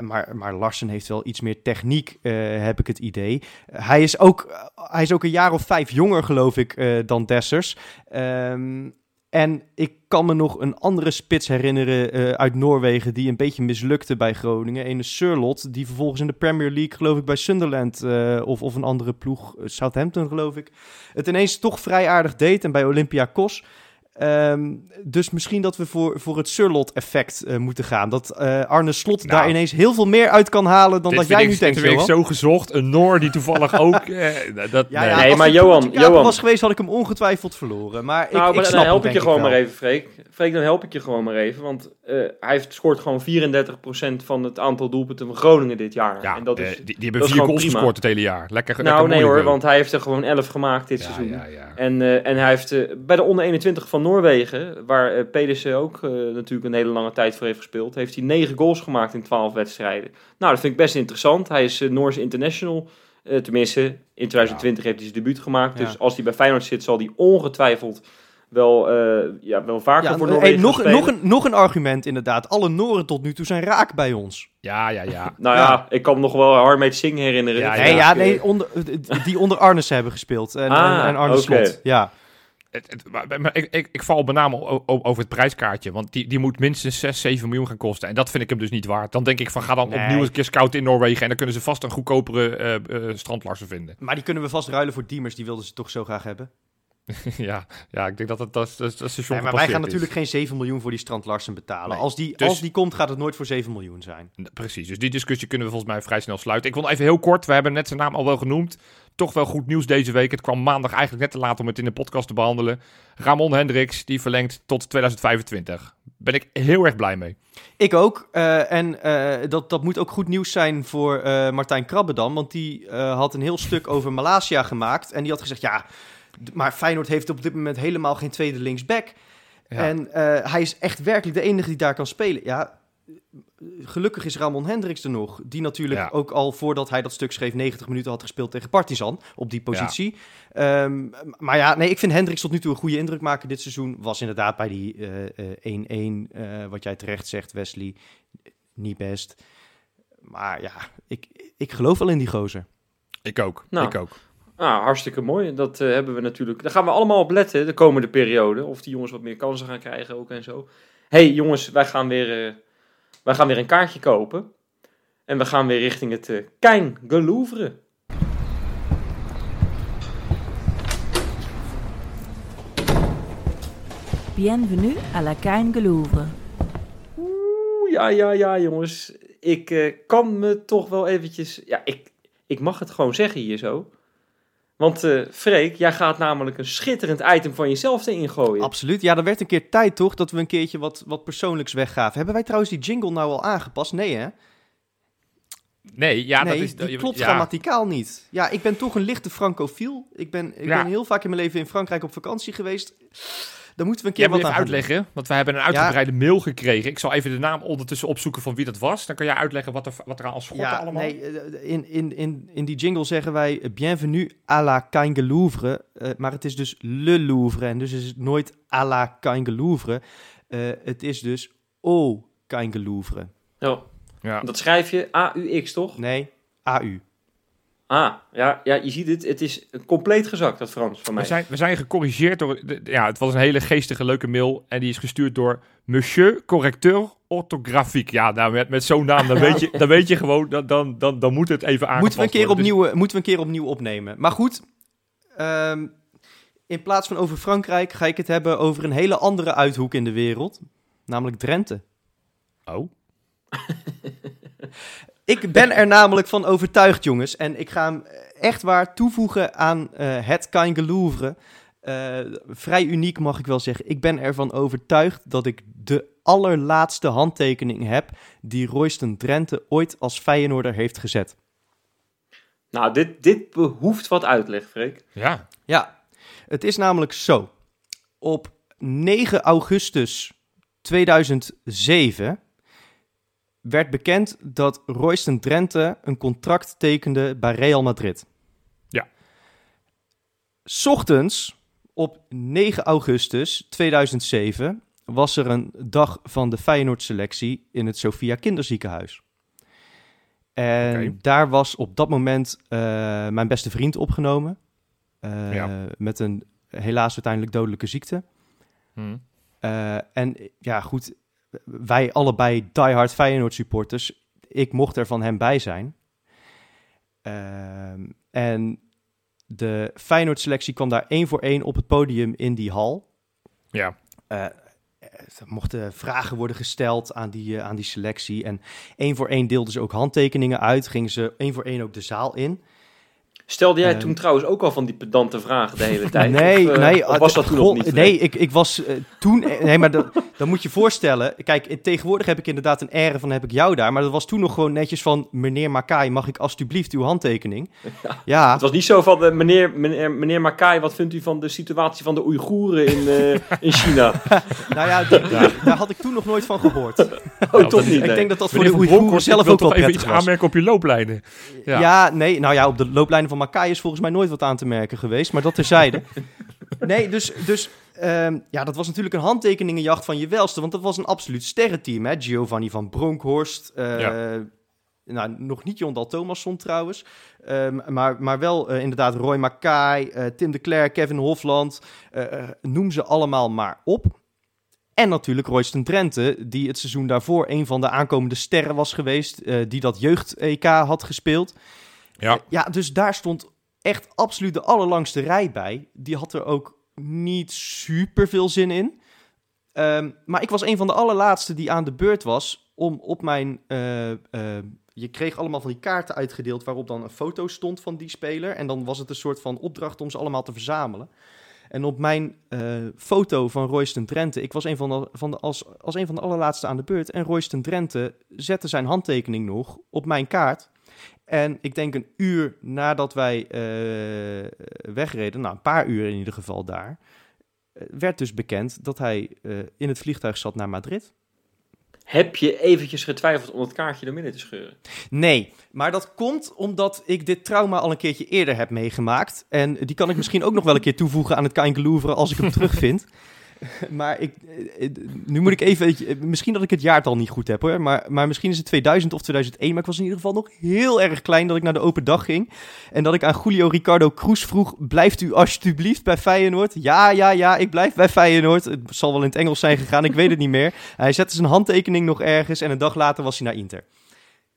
Maar, maar Larsen heeft wel iets meer techniek, heb ik het idee. Hij, is ook, hij is ook een jaar of vijf jonger, geloof ik, dan Dessers. Ehm, en ik kan me nog een andere spits herinneren eh, uit Noorwegen die een beetje mislukte bij Groningen. Een Surlot, die vervolgens in de Premier League, geloof ik, bij Sunderland eh, of, of een andere ploeg, eh, Southampton geloof ik, het ineens toch vrij aardig deed. En bij Olympiakos. Ehm, dus misschien dat we voor, voor het Surlot-effect eh, moeten gaan. Dat eh, Arne Slot Nou. daar ineens heel veel meer uit kan halen dan dat jij ik- nu denkt, Johan. zo gezocht. Een Noor die toevallig ook... eh, dat, Ja, nee. ja, Nee, als maar Johan, Johan. was geweest, had ik hem ongetwijfeld verloren. Maar ik, nou, ik maar snap dan help hem, ik je gewoon maar even, Freek. Freek, dan help ik je gewoon maar even. Want eh, hij heeft, scoort gewoon 34% van het aantal doelpunten van Groningen dit jaar. Ja, en dat is, die, die hebben dat vier goals prima. gescoord het hele jaar. Lekker, nou lekker nee hoor, want hij heeft er gewoon 11 gemaakt dit seizoen. En, eh, en hij heeft bij de onder 21 van Noorwegen, waar eh, Pedersen ook eh, natuurlijk een hele lange tijd voor heeft gespeeld, heeft hij 9 goals gemaakt in 12 wedstrijden. Nou, dat vind ik best interessant. Hij is eh Noors international Eh, tenminste, in 2020 heeft hij zijn debuut gemaakt. Ja. Dus als hij bij Feyenoord zit, zal hij ongetwijfeld wel, eh, ja, wel vaker Ja, voor hey, Noorwegen nog, spelen. nog, een, nog een argument inderdaad. Alle Noren tot nu toe zijn raak bij ons. Ja, ja, ja. *laughs* Nou ja, Ja. ik kan me nog wel Harmeet Singh herinneren. Ja. Nee, ja, nee, onder, die onder Arnissen hebben gespeeld. En, Ah, en, en Arne oké. Slot. Ja. Het, het- maar, ik, ik, ik val met name over het prijskaartje. Want die, die moet minstens 6, 7 miljoen gaan kosten. En dat vind ik hem dus niet waard. Dan denk ik van ga dan Nee. opnieuw eens een keer scouten in Noorwegen. En dan kunnen ze vast een goedkopere eh, strandlarsen vinden. Maar die kunnen we vast ruilen voor Diemers. Die wilden ze toch zo graag hebben. *laughs* ja, ja, ik denk dat het dat, dat, dat station Nee, maar wij gaan is. natuurlijk geen 7 miljoen voor die Strand Larsen betalen. Nee. Als, die, Dus- als die komt, gaat het nooit voor 7 miljoen zijn. Precies, dus die discussie kunnen we volgens mij vrij snel sluiten. Ik wil even heel kort, we hebben net zijn naam al wel genoemd. Toch wel goed nieuws deze week. Het kwam maandag eigenlijk net te laat om het in de podcast te behandelen. Ramon Hendricks, die verlengt tot 2025. Ben ik heel erg blij mee. Ik ook. eh, en eh, dat, dat moet ook goed nieuws zijn voor eh, Martijn Krabbedam. Want die had een heel stuk over Malasia gemaakt. En die had gezegd, ja, maar Feyenoord heeft op dit moment helemaal geen tweede linksback. Ja. En eh, hij is echt werkelijk de enige die daar kan spelen. Ja, gelukkig is Ramon Hendricks er nog. Die natuurlijk Ja. ook al voordat hij dat stuk schreef 90 minuten had gespeeld tegen Partizan op die positie. Ehm, maar ja, nee, ik vind Hendricks tot nu toe een goede indruk maken dit seizoen. Was inderdaad bij die eh, eh, 1-1, eh, wat jij terecht zegt Wesley, niet best. Maar ja, ik, ik geloof wel in die gozer. Ik ook, Nou. ik ook. Ah, hartstikke mooi. Dat eh, hebben we natuurlijk. Daar gaan we allemaal op letten de komende periode. Of die jongens wat meer kansen gaan krijgen ook en zo. hey, jongens, wij gaan weer, eh, wij gaan weer een kaartje kopen. En we gaan weer richting het uh, Kein Gelouvre. Bienvenue à la Kein Gelouvre. Oeh, ja, ja, ja, jongens. Ik kan me toch wel eventjes... Ja, ik, ik mag het gewoon zeggen hier zo. Want eh Freek, jij gaat namelijk een schitterend item van jezelf erin gooien. Absoluut. Ja, er werd een keer tijd toch dat we een keertje wat, wat persoonlijks weggaven. Hebben wij trouwens die jingle nou al aangepast? Nee hè? Nee, ja, nee, dat is... die klopt ja. grammaticaal niet. Ja, ik ben toch een lichte francofiel. Ik ben, ik Ja. ben heel vaak in mijn leven in Frankrijk op vakantie geweest. Dan moeten we een keer wat even aan doen. uitleggen, want wij hebben een uitgebreide mail gekregen. Ik zal even de naam ondertussen opzoeken van wie dat was. Dan kan jij uitleggen wat er, wat er aan als schorten Ja, allemaal... nee, eh, in, in, in, in die jingle zeggen wij eh, bienvenue à la Kein Louvre, eh, maar het is dus Le Louvre en dus is het nooit à la Kein Louvre. Eh, het is dus au Kein Louvre. Ja, Ja. dat schrijf je A-U-X, toch? Nee, AU. Ah, ja, ja, je ziet het. Het is compleet gezakt, dat Frans van mij. We zijn, we zijn gecorrigeerd door... ja, het was een hele geestige, leuke mail. En die is gestuurd door Monsieur Correcteur Orthographique. Ja, nou, met, met zo'n naam, dan weet je, dan weet je gewoon... Dan, dan, dan, dan moet het even aangepast Moeten we, een keer worden. Dus- opnieuw, eh, moeten we een keer opnieuw opnemen. Maar goed, ehm, in plaats van over Frankrijk ga ik het hebben over een hele andere uithoek in de wereld. Namelijk Drenthe. oh, *laughs* Ik ben er namelijk van overtuigd, jongens. En ik ga hem echt waar toevoegen aan eh, het Kein Louvre. Eh, vrij uniek mag ik wel zeggen. Ik ben ervan overtuigd dat ik de allerlaatste handtekening heb die Royston Drenthe ooit als Feyenoorder heeft gezet. Nou, dit, dit behoeft wat uitleg, Freek. ja. Ja, het is namelijk zo. Op 9 augustus 2007 werd bekend dat Royston Drenthe een contract tekende bij Real Madrid. Ja. Ochtends op 9 augustus 2007 was er een dag van de Feyenoord-selectie in het Sofia Kinderziekenhuis. En daar was op dat moment eh, mijn beste vriend opgenomen. Eh, Ja. Met een helaas uiteindelijk dodelijke ziekte. Hm. Eh, en ja, goed, wij allebei diehard Feyenoord supporters. Ik mocht er van hem bij zijn. Ehm, en de Feyenoord selectie kwam daar één voor één op het podium in die hal. Ja. Eh, er mochten vragen worden gesteld aan die, eh, aan die selectie. En één voor één deelden ze ook handtekeningen uit. Gingen ze één voor één ook de zaal in. Stelde jij Ehm. toen trouwens ook al van die pedante vragen de hele tijd? *laughs* Nee, Of, eh, nee. of was dat toen nog niet? Nee, ik, ik was eh, toen... eh, Nee, maar dat, dan moet je voorstellen... Kijk, tegenwoordig heb ik inderdaad een air van heb ik jou daar. Maar dat was toen nog gewoon netjes van... Meneer Makai, mag ik alstublieft uw handtekening? *laughs* Ja, Het was niet zo van, eh, meneer, meneer, meneer Makai, wat vindt u van de situatie van de Oeigoeren in, eh, in China? *laughs* nou ja, die- daar had ik toen nog nooit van gehoord. Oh, toch niet? Ik nee. denk dat dat voor de Meneer Oeigoeren zelf wil ook wel even prettig iets was. aanmerken op je looplijnen. Ja. Ja. nee, nou ja, op de looplijnen van Makai is volgens mij nooit wat aan te merken geweest, maar dat terzijde. *laughs* nee, dus, dus ehm, ja, dat was natuurlijk een handtekeningenjacht van je welste, want dat was een absoluut sterrenteam, hè. Giovanni van Bronckhorst, eh, Ja. nou, nog niet Jon Dal Thomasson trouwens, ehm, maar, maar wel eh, inderdaad Roy Makai, eh, Tim de Klerk, Kevin Hofland, noem ze allemaal maar op. En natuurlijk Royston Drenthe, die het seizoen daarvoor een van de aankomende sterren was geweest, eh, die dat jeugd-EK had gespeeld. Ja. Ja, dus daar stond echt absoluut de allerlangste rij bij. Die had er ook niet super veel zin in. Ehm, maar ik was een van de allerlaatste die aan de beurt was om op mijn... eh, eh, je kreeg allemaal van die kaarten uitgedeeld waarop dan een foto stond van die speler. En dan was het een soort van opdracht om ze allemaal te verzamelen. En op mijn eh, foto van Royston Drenthe, ik was een van de, van de, als, als een van de allerlaatste aan de beurt. En Royston Drenthe zette zijn handtekening nog op mijn kaart. En ik denk een uur nadat wij eh, wegreden, nou een paar uur in ieder geval daar, eh, werd dus bekend dat hij eh, in het vliegtuig zat naar Madrid. Heb je eventjes getwijfeld om het kaartje door midden te scheuren? Nee, maar dat komt omdat ik dit trauma al een keertje eerder heb meegemaakt. En die kan ik misschien ook nog wel een keer toevoegen aan het Kain Louvre als ik hem *laughs* terugvind. *laughs* Maar ik, eh, eh, nu moet ik even, eh, misschien dat ik het jaartal niet goed heb hoor, maar, maar misschien is het 2000 of 2001. Maar ik was in ieder geval nog heel erg klein dat ik naar de open dag ging. En dat ik aan Julio Ricardo Cruz vroeg, blijft u alsjeblieft bij Feyenoord? Ja, ja, ja, ik blijf bij Feyenoord. Het zal wel in het Engels zijn gegaan, ik weet het niet meer. Hij zette zijn handtekening nog ergens en een dag later was hij naar Inter.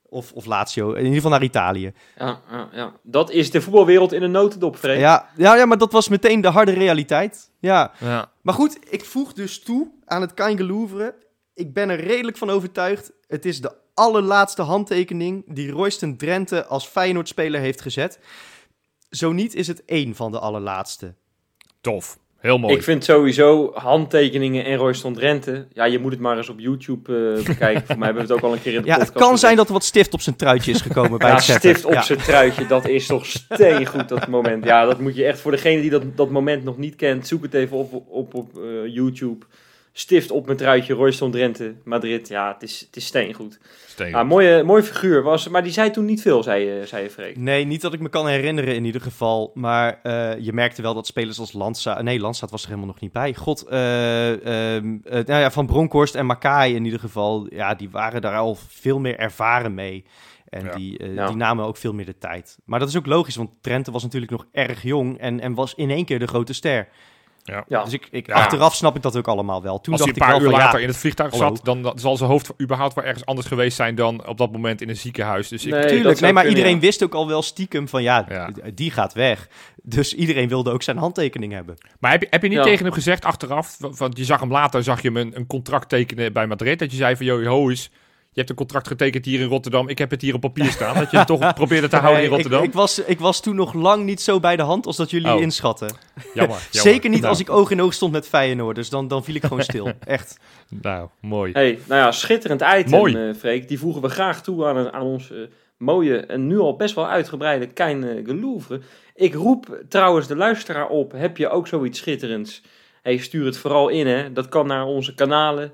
Of, of Lazio, in ieder geval naar Italië. Ja, ja, ja. Dat is de voetbalwereld in een notendop, Freek. Ja, ja, ja, maar dat was meteen de harde realiteit. Ja. Ja. Maar goed, ik voeg dus toe aan het Kain Louvre. Ik ben er redelijk van overtuigd. Het is de allerlaatste handtekening die Royston Drenthe als Feyenoord-speler heeft gezet. Zo niet is het één van de allerlaatste. Tof. Heel mooi. Ik vind sowieso handtekeningen en Royston Drenthe. Ja, je moet het maar eens op YouTube eh, bekijken. Voor mij hebben we het ook al een keer in de Ja, het podcast kan zijn dat er wat stift op zijn truitje is gekomen bij Ja, het zetten. stift op Ja. zijn truitje, dat is toch steengoed, dat moment. Ja, dat moet je echt, voor degene die dat, dat moment nog niet kent, zoek het even op op, op eh, YouTube. Stift op mijn truitje, Royston Drenthe, Madrid. Ja, het is, het is steengoed. Steen. Ja, mooie, mooie figuur was, maar die zei toen niet veel, zei, je- zei je Freek. Nee, niet dat ik me kan herinneren in ieder geval. Maar eh, je merkte wel dat spelers als Landsa... Nee, Landsa was er helemaal nog niet bij. God, eh, ehm, eh, nou ja, Van Bronckhorst en Makai in ieder geval... Ja, die waren daar al veel meer ervaren mee. En Ja. die, eh, Ja. die namen ook veel meer de tijd. Maar dat is ook logisch, want Trente was natuurlijk nog erg jong... en, en was in één keer de grote ster. Ja, Dus ik, ik, Ja. achteraf snap ik dat ook allemaal wel. Toen Als hij dacht een paar ik uur later ja, in het vliegtuig hallo. zat, dan, dan zal zijn hoofd überhaupt wel ergens anders geweest zijn dan op dat moment in een ziekenhuis. Dus ik, Nee, Tuurlijk, nee, maar kunnen, iedereen ja. wist ook al wel stiekem van ja, Ja. die gaat weg. Dus iedereen wilde ook zijn handtekening hebben. Maar heb je, heb je niet Ja. tegen hem gezegd achteraf, wa- want je zag hem later, zag je hem een, een contract tekenen bij Madrid, dat je zei van, joh, ho eens, je hebt een contract getekend hier in Rotterdam, ik heb het hier op papier staan. Dat je het *laughs* toch probeerde te houden in Rotterdam. Ik, ik, was, ik was toen nog lang niet zo bij de hand als dat jullie Oh. inschatten. Jammer, *laughs* jammer. Zeker niet Nou, als ik oog in oog stond met Feyenoord. Dus dan, dan viel ik gewoon stil. *laughs* Echt. Nou, mooi. Hey, nou ja, schitterend item, Mooi. eh, Freek. Die voegen we graag toe aan, aan ons eh, mooie en nu al best wel uitgebreide Kein uh, Gelouvre. Ik roep trouwens de luisteraar op, heb je ook zoiets schitterends? Hey, stuur het vooral in, hè. Dat kan naar onze kanalen,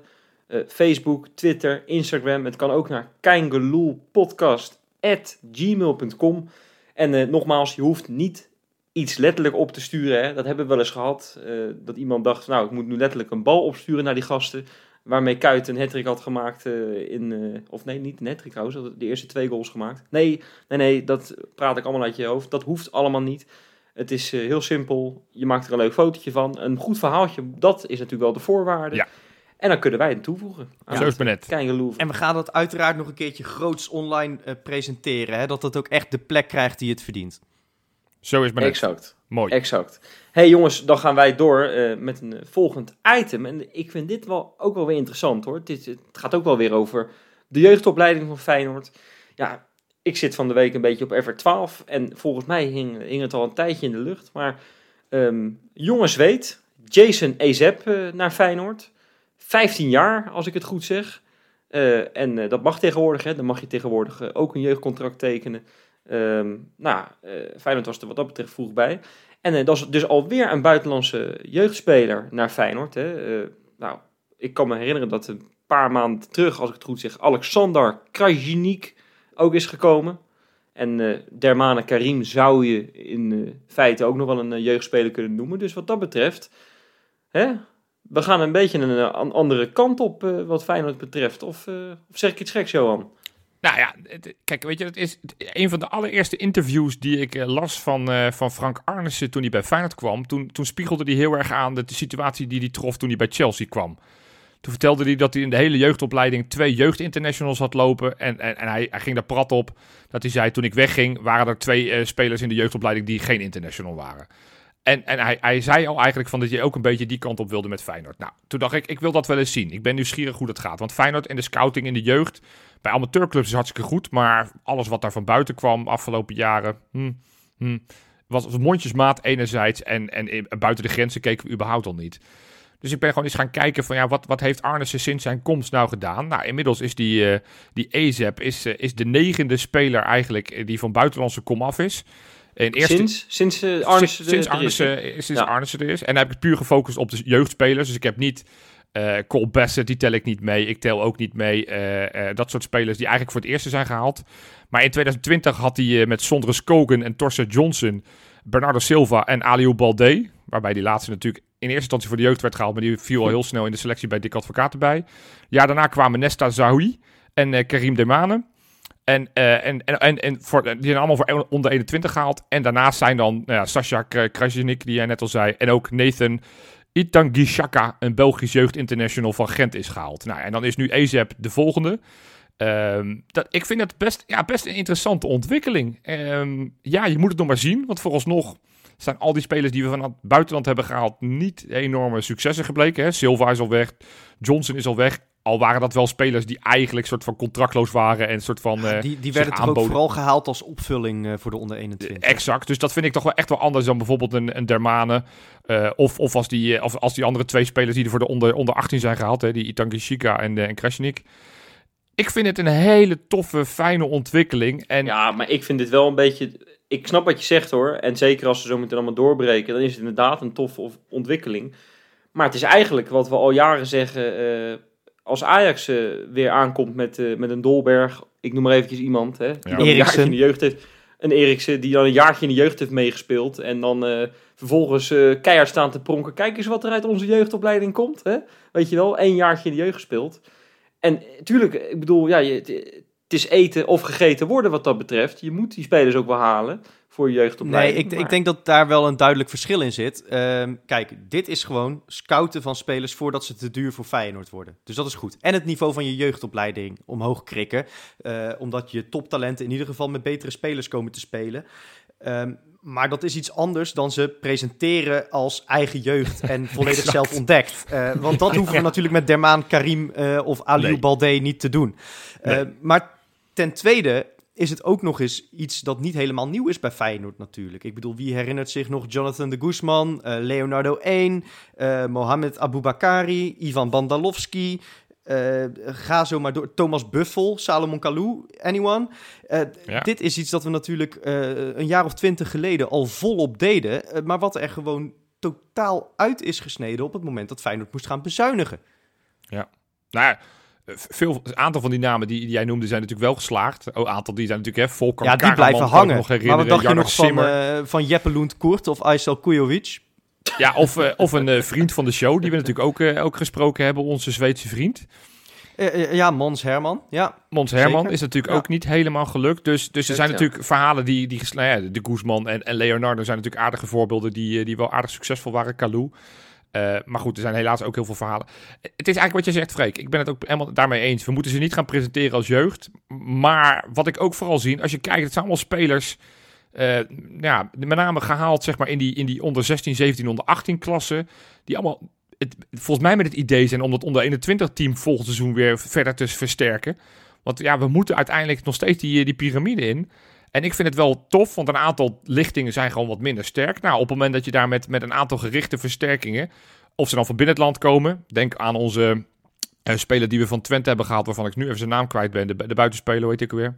eh, Facebook, Twitter, Instagram. Het kan ook naar keingeloelpodcast.gmail.com. En eh, nogmaals, je hoeft niet iets letterlijk op te sturen. Hè. Dat hebben we wel eens gehad. eh, dat iemand dacht, nou, ik moet nu letterlijk een bal opsturen naar die gasten. Waarmee Kuit een hattrick had gemaakt in... of nee, niet een hattrick trouwens. De eerste twee goals gemaakt. Nee, nee, nee, dat praat ik allemaal uit je hoofd. Dat hoeft allemaal niet. Het is heel simpel. Je maakt er een leuk fotootje van. Een goed verhaaltje, dat is natuurlijk wel de voorwaarde. Ja. En dan kunnen wij het toevoegen. aan Zo is het net. En we gaan dat uiteraard nog een keertje groots online eh, presenteren. Hè? Dat het ook echt de plek krijgt die het verdient. Zo is het maar net. Exact. Mooi. Exact. hey jongens, dan gaan wij door eh, met een eh, volgend item. En ik vind dit wel ook wel weer interessant hoor. Het, is- het gaat ook wel weer over de jeugdopleiding van Feyenoord. Ja, ik zit van de week een beetje op FR12. En volgens mij hing, hing het al een tijdje in de lucht. Maar ehm jongens weet, Jason Ezep eh, naar Feyenoord. 15 jaar, als ik het goed zeg. Eh, en eh, dat mag tegenwoordig, hè. dan mag je tegenwoordig eh, ook een jeugdcontract tekenen. Ehm, nou, Feyenoord was er wat dat betreft vroeg bij. En dat is dus alweer een buitenlandse jeugdspeler naar Feyenoord. Hè. Nou, ik kan me herinneren dat een paar maanden terug, als ik het goed zeg, Alexander Krajnik ook is gekomen. En eh Dermane Karim zou je in feite ook nog wel een jeugdspeler kunnen noemen. Dus wat dat betreft, hè, we gaan een beetje een, eh, an- andere kant op eh, wat Feyenoord betreft. Of, eh, of zeg ik iets geks, Johan? Nou ja, kijk, weet je, het is een van de allereerste interviews die ik eh, las van, eh, van Frank Arnissen toen hij bij Feyenoord kwam. Toen, toen spiegelde hij heel erg aan de, de situatie die hij trof toen hij bij Chelsea kwam. Toen vertelde hij dat hij in de hele jeugdopleiding twee jeugdinternationals had lopen. En, en, en hij, hij ging daar prat op dat hij zei, toen ik wegging, waren er twee eh, spelers in de jeugdopleiding die geen international waren. En, en hij, zei al eigenlijk van dat je ook een beetje die kant op wilde met Feyenoord. Nou, toen dacht ik, ik wil dat wel eens zien. Ik ben nieuwsgierig hoe dat gaat. Want Feyenoord in de scouting in de jeugd, bij amateurclubs is hartstikke goed. Maar alles wat daar van buiten kwam afgelopen jaren, hm, hm, was, mondjesmaat enerzijds. En, en, buiten de grenzen keken we überhaupt al niet. Dus ik ben gewoon eens gaan kijken van ja, wat, wat heeft Arnissen sinds zijn komst nou gedaan? Nou, inmiddels is die, eh die EZEP is, eh, is de negende speler eigenlijk eh, die van buitenlandse komaf is. In eerste, Sinds, sinds Arnissen sinds, sinds er is, sinds Ja. Arnissen er is. En dan heb ik puur gefocust op de jeugdspelers. Dus ik heb niet eh Cole Bassett, die tel ik niet mee. Ik tel ook niet mee eh, dat soort spelers die eigenlijk voor het eerste zijn gehaald. Maar in 2020 had hij met Sondre Skogen en Torsten Johnson, Bernardo Silva en Aliou Balde. Waarbij die laatste natuurlijk in eerste instantie voor de jeugd werd gehaald. Maar die viel al heel snel in de selectie bij Dick Advocaat erbij. Ja, daarna kwamen Nesta Zahoui en Karim Demane. En, eh, en, en, en, en voor, die zijn allemaal voor onder 21 gehaald. En daarnaast zijn dan nou ja, Sasha Kra- Krajnik, die jij net al zei. En ook Nathan Itangishaka, een Belgisch jeugdinternational van Gent, is gehaald. Nou, en dan is nu EZEP de volgende. Ehm, dat, ik vind het best, ja, best een interessante ontwikkeling. Ehm, ja, je moet het nog maar zien. Want vooralsnog zijn al die spelers die we van het buitenland hebben gehaald... niet enorme successen gebleken. Hè? Silva is al weg, Johnson is al weg. Al waren dat wel spelers die eigenlijk soort van contractloos waren... en soort van... eh, die, die werden toch ook aanboden. vooral gehaald als opvulling eh, voor de onder 21. Exact. Dus dat vind ik toch wel echt wel anders dan bijvoorbeeld een, een Dermane. eh, of, of, als die, eh, of als die andere twee spelers die er voor de onder, onder 18 zijn gehaald. Hè, die Itangishika en, uh, en Krasnik. Ik vind het een hele toffe, fijne ontwikkeling. En Ja, maar ik vind dit wel een beetje... Ik snap wat je zegt hoor. En zeker als ze zo meteen allemaal doorbreken, dan is het inderdaad een toffe of- ontwikkeling. Maar het is eigenlijk wat we al jaren zeggen. Als Ajax eh, weer aankomt met, eh, met een Dolberg, ik noem maar eventjes iemand, hè, die Ja. een jaartje in de jeugd heeft. Een Eriksen die dan een jaartje in de jeugd heeft meegespeeld. En dan eh, vervolgens keihard staan te pronken. Kijk eens wat er uit onze jeugdopleiding komt. Hè? Weet je wel, één jaartje in de jeugd gespeeld. En tuurlijk, ik bedoel, ja, je, het is eten of gegeten worden wat dat betreft. Je moet die spelers ook wel halen voor je Nee, jeugdopleiding. ik, maar- ik denk dat daar wel een duidelijk verschil in zit. Ehm, kijk, dit is gewoon scouten van spelers voordat ze te duur voor Feyenoord worden. Dus dat is goed. En het niveau van je jeugdopleiding omhoog krikken. eh, omdat je toptalenten in ieder geval met betere spelers komen te spelen. Ehm, maar dat is iets anders dan ze presenteren als eigen jeugd en *laughs* volledig zelf ontdekt. Eh, want dat *laughs* hoeven we natuurlijk met Dermaan Karim eh, of Aliou Nee. Balde niet te doen. Nee. maar ten tweede is het ook nog eens iets dat niet helemaal nieuw is bij Feyenoord natuurlijk. Ik bedoel, wie herinnert zich nog Jonathan de Guzman, eh, Leonardo 1, eh Mohamed Aboubakari, Ivan Bandalovski... eh, ga zo maar door. Thomas Buffel, Salomon Kalou, anyone. Ja. Dit is iets dat we natuurlijk een jaar of twintig geleden al volop deden. maar wat er gewoon totaal uit is gesneden op het moment dat Feyenoord moest gaan bezuinigen. Nou ja, veel, een aantal van die namen die, die jij noemde zijn natuurlijk wel geslaagd. Een aantal die zijn natuurlijk, hè, Volker ja, die Karaman, blijven kan ik hangen. Nog maar herinneren, wat dacht je nog van, Simmer. eh van Jeppe Lund Koert of Aysel Kujovic? Ja, of, eh, of een eh, vriend van de show, die we natuurlijk ook, eh, ook gesproken hebben, onze Zweedse vriend. Ja, Mons Herman. Ja, Mons Herman Zeker. is natuurlijk Ja. ook niet helemaal gelukt. Dus, dus er Zeker, zijn ja. natuurlijk verhalen die, die gesla- ja, de Guzman en, en Leonardo zijn natuurlijk aardige voorbeelden die, die wel aardig succesvol waren. Kalou. Eh, maar goed, er zijn helaas ook heel veel verhalen. Het is eigenlijk wat je zegt, Freek. Ik ben het ook helemaal daarmee eens. We moeten ze niet gaan presenteren als jeugd. Maar wat ik ook vooral zie, als je kijkt, het zijn allemaal spelers. eh, ja, met name gehaald zeg maar, in, die, in die onder 16, 17, onder 18 klassen. Die allemaal, het, volgens mij met het idee zijn om dat onder 21 team volgend seizoen weer verder te versterken. Want ja, we moeten uiteindelijk nog steeds die, die piramide in. En ik vind het wel tof, want een aantal lichtingen zijn gewoon wat minder sterk. Nou, op het moment dat je daar met, met een aantal gerichte versterkingen, of ze dan van binnen het land komen, denk aan onze Een speler die we van Twente hebben gehaald, waarvan ik nu even zijn naam kwijt ben. De, de buitenspeler, heet ik weer?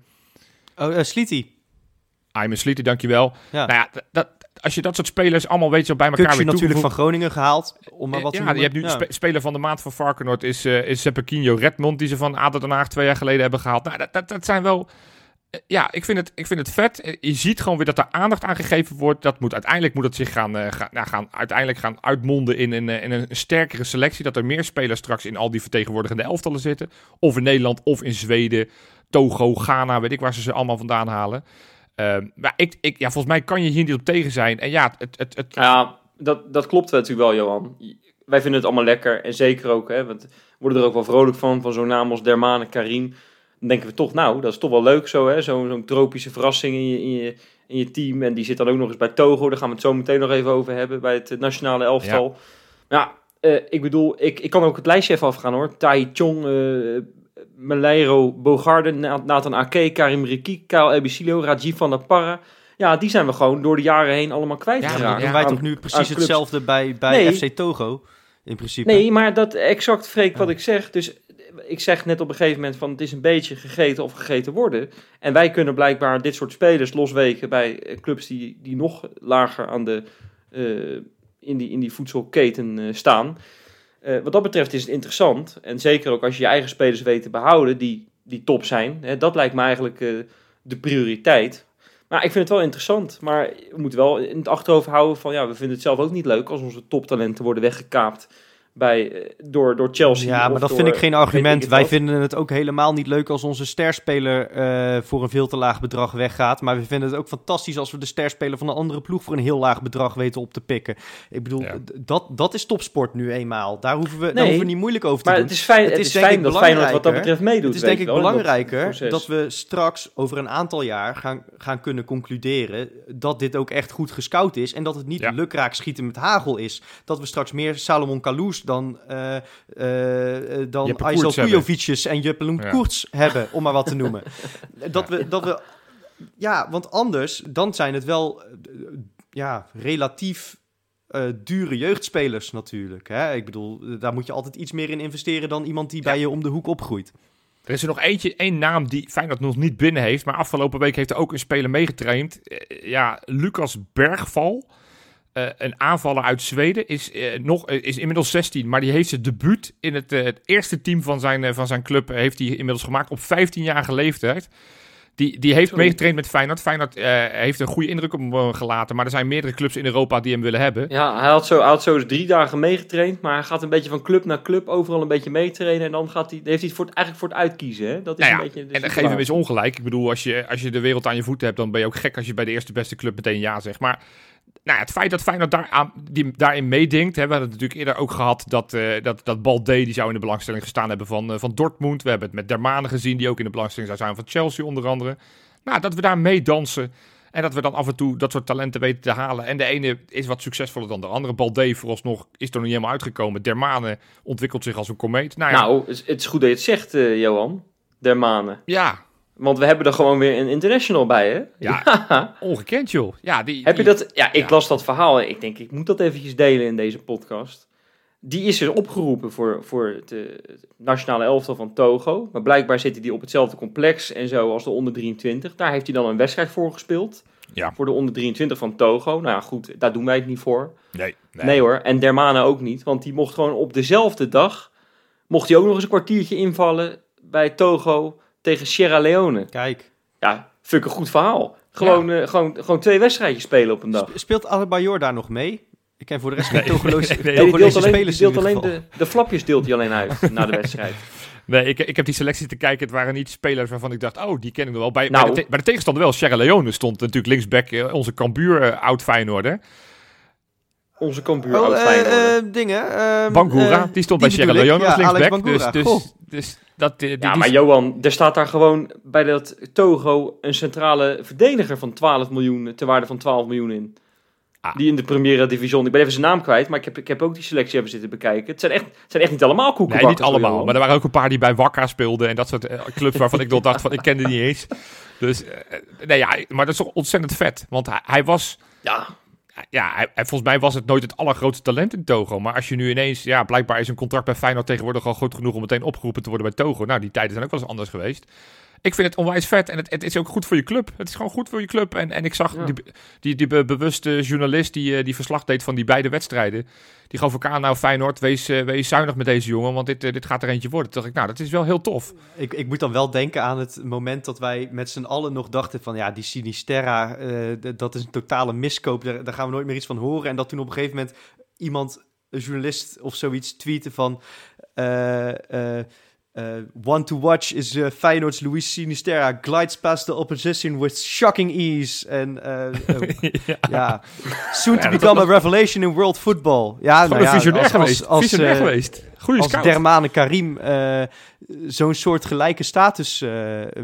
Oh, uh, Sliti. Ayman Sliti, dankjewel. Ja. Nou ja, dat, als je dat soort spelers allemaal weet je bij elkaar Kuksje weer natuurlijk van Groningen gehaald, om maar wat te ja, noemen. je hebt nu speler van de maand van Varkenoord is, eh is Redmond, die ze van ADO Den Haag twee jaar geleden hebben gehaald. Nou, dat, dat, dat zijn wel... Ja, ik vind, het, ik vind het vet. Eh, Je ziet gewoon weer dat er aandacht aan gegeven wordt. Dat moet, uiteindelijk moet het zich gaan, eh, gaan, nou, gaan, uiteindelijk gaan uitmonden in een, eh, in een sterkere selectie. Dat er meer spelers straks in al die vertegenwoordigende elftallen zitten. Of in Nederland, of in Zweden, Togo, Ghana, weet ik waar ze ze allemaal vandaan halen. Ehm, maar ik, ik, ja, volgens mij kan je hier niet op tegen zijn. En ja, het, het, het, Ja, dat, dat klopt natuurlijk wel, Johan. Wij vinden het allemaal lekker. En zeker ook, hè, want we worden er ook wel vrolijk van, van zo'n naam als Dermane Karim. Denken we toch, nou, dat is toch wel leuk zo, hè. Zo'n zo'n tropische verrassing in je, in, je, in je team. En die zit dan ook nog eens bij Togo. Daar gaan we het zo meteen nog even over hebben, bij het eh, nationale elftal. Ja, eh, ik bedoel, ik, ik kan ook het lijstje even afgaan, hoor. Tai Chong, eh Meleiro Bogarde, Na- Nathan Ake, Karim Riki, Kyle Ebicilio, Rajiv van der Parra. Ja, die zijn we gewoon door de jaren heen allemaal Ja, kwijtgeraakt. Dan doen wij toch nu precies hetzelfde bij, bij Nee. FC Togo, in principe. Nee, maar dat exact freek wat Ja. ik zeg. Dus ik zeg net op een gegeven moment van het is een beetje gegeten of gegeten worden. En wij kunnen blijkbaar dit soort spelers losweken bij eh, clubs die, die nog lager aan de, eh, in, die, in die voedselketen eh, staan. Wat dat betreft is het interessant. En zeker ook als je je eigen spelers weet te behouden die, die top zijn. Hè, dat lijkt me eigenlijk de prioriteit. Maar ik vind het wel interessant. Maar we moeten wel in het achterhoofd houden van... ja, we vinden het zelf ook niet leuk als onze toptalenten worden weggekaapt bij, eh, door, door Chelsea. Ja, maar dat door, vind ik geen ik argument. Wij vinden het ook helemaal niet leuk als onze sterspeler eh, voor een veel te laag bedrag weggaat. Maar we vinden het ook fantastisch als we de sterspeler van een andere ploeg voor een heel laag bedrag weten op te pikken. Ik bedoel, Ja. dat, dat is topsport nu eenmaal. Daar hoeven we, daar hoeven we niet moeilijk over te Maar doen. het is fijn, Het het is denk fijn ik dat Feyenoord wat dat belangrijker. betreft meedoet. Het is denk ik wel, dat belangrijker dat we straks over een aantal jaar gaan, gaan kunnen concluderen dat dit ook echt goed gescout is. En dat het niet Ja. lukraak schieten met hagel is. Dat we straks meer Salomon Kalous dan, eh, eh, dan Jeppe Aysel. Kujovic's en Juppe Ja. Koerts hebben, om maar wat te *laughs* noemen. dat, we, dat we... Ja, want anders, dan zijn het wel ja, relatief dure jeugdspelers natuurlijk. Hè? Ik bedoel, daar moet je altijd iets meer in investeren dan iemand die bij je om de hoek opgroeit. Er is er nog eentje, één naam die Feyenoord nog niet binnen heeft. Maar afgelopen week heeft er ook een speler meegetraind. Ja, Lucas Bergval. Eh, een aanvaller uit Zweden. Is, eh, nog, eh, is inmiddels 16. Maar die heeft zijn debuut in het, het eerste team van zijn, van zijn club. heeft hij inmiddels gemaakt op 15-jarige leeftijd. Die, die heeft meegetraind met Feyenoord. Feyenoord heeft een goede indruk op hem gelaten. Maar er zijn meerdere clubs in Europa die hem willen hebben. Ja, hij had, zo, hij had zo eens drie dagen meegetraind, maar hij gaat een beetje van club naar club overal een beetje meetrainen. En dan gaat hij, heeft hij het voor, het- eigenlijk voor het uitkiezen. Hè? Dat is Nou ja, een beetje En dan geef hem eens ongelijk. Ik bedoel, als je, als je de wereld aan je voeten hebt, dan ben je ook gek als je bij de eerste beste club meteen ja zegt. Maar nou, ja, het feit dat Feyenoord daar aan, die, daarin meedenkt, hè, we hadden het natuurlijk eerder ook gehad dat, eh dat, dat Balde, die zou in de belangstelling gestaan hebben van, eh, van Dortmund. We hebben het met Dermane gezien, die ook in de belangstelling zou zijn van Chelsea onder andere. Nou, dat we daar meedansen. En dat we dan af en toe dat soort talenten weten te halen. En de ene is wat succesvoller dan de andere. Balde vooralsnog is er nog niet helemaal uitgekomen. Dermane ontwikkelt zich als een komeet. Nou ja, Nou, het is- goed dat je het zegt, eh, Johan. Dermane. ja, Want we hebben er gewoon weer een international bij, hè? Ja. *laughs* ongekend joh. Ja, die, Heb je dat? Ja, ik ja. las dat verhaal. en Ik denk, ik moet dat eventjes delen in deze podcast. Die is dus opgeroepen voor, voor het, eh, het nationale elftal van Togo. Maar blijkbaar zitten die op hetzelfde complex en zo als de onder 23. Daar heeft hij dan een wedstrijd voor gespeeld. Ja. Voor de onder 23 van Togo. Nou ja, goed, daar doen wij het niet voor. Nee, Nee, hoor, en Dermane ook niet. Want die mocht gewoon op dezelfde dag... mocht hij ook nog eens een kwartiertje invallen bij Togo tegen Sierra Leone. Kijk, Ja, fuck een goed verhaal. Gewoon, eh, gewoon, gewoon twee wedstrijdjes spelen op een dag. sp- speelt Adebayor daar nog mee? Ik ken voor de rest geen Togolese, nee, nee. Nee, die deelt alleen, spelers deelt de, de flapjes deelt hij alleen uit na de wedstrijd. *laughs* Nee, ik, ik heb die selectie te kijken. Het waren niet spelers waarvan ik dacht, oh, die ken ik nog wel. Bij, Nou. bij, de, te- bij de tegenstander wel. Sierra Leone stond natuurlijk linksback, eh, onze Cambuur, eh, oud Feyenoord. Onze kampioen Oh, eh, eh, dingen. ehm, Bangura, eh, die stond bij Sierra. Leone als Ja, linksback. Dus, dus, Goh. dus dat, die, ja, die- maar Johan, er staat daar gewoon bij dat Togo een centrale verdediger van 12 miljoen, te waarde van 12 miljoen in. Ah. Die in de Primera Division, ik ben even zijn naam kwijt, maar ik heb, ik heb ook die selectie even zitten bekijken. Het zijn echt, het zijn echt niet allemaal Nee, koekenbakkers. niet allemaal. Maar er waren ook een paar die bij Wakka speelden. En dat soort clubs waarvan ik nog dacht van, ik kende die niet eens. Dus, nee ja, maar dat is toch ontzettend vet. Want hij, hij was... Ja, ja, volgens mij was het nooit het allergrootste talent in Togo. Maar als je nu ineens, ja, blijkbaar is een contract bij Feyenoord tegenwoordig al goed genoeg om meteen opgeroepen te worden bij Togo. Nou, die tijden zijn ook wel eens anders geweest. Ik vind het onwijs vet en het, het is ook goed voor je club. Het is gewoon goed voor je club. En, en ik zag Ja. die, die, die be- bewuste journalist die, eh, die verslag deed van die beide wedstrijden. Die gaf elkaar, nou Feyenoord, wees, eh, wees zuinig met deze jongen, want dit, eh, dit gaat er eentje worden. Toen dacht ik, nou, dat is wel heel tof. Ik, ik moet dan wel denken aan het moment dat wij met z'n allen nog dachten van... ja, die Sinisterra, d- dat is een totale miskoop. Daar, daar gaan we nooit meer iets van horen. En dat toen op een gegeven moment iemand, een journalist of zoiets, tweette van... one to watch is eh, Feyenoord's Luis Sinisterra glides past the opposition with shocking ease. En eh, eh, *laughs* ja. soon to Ja, become a revelation in world football. Ja, nou ja, visionair als- als- geweest. als, visionair eh, geweest. Goeie als scout. Dermane Karim eh, zo'n soort gelijke status eh,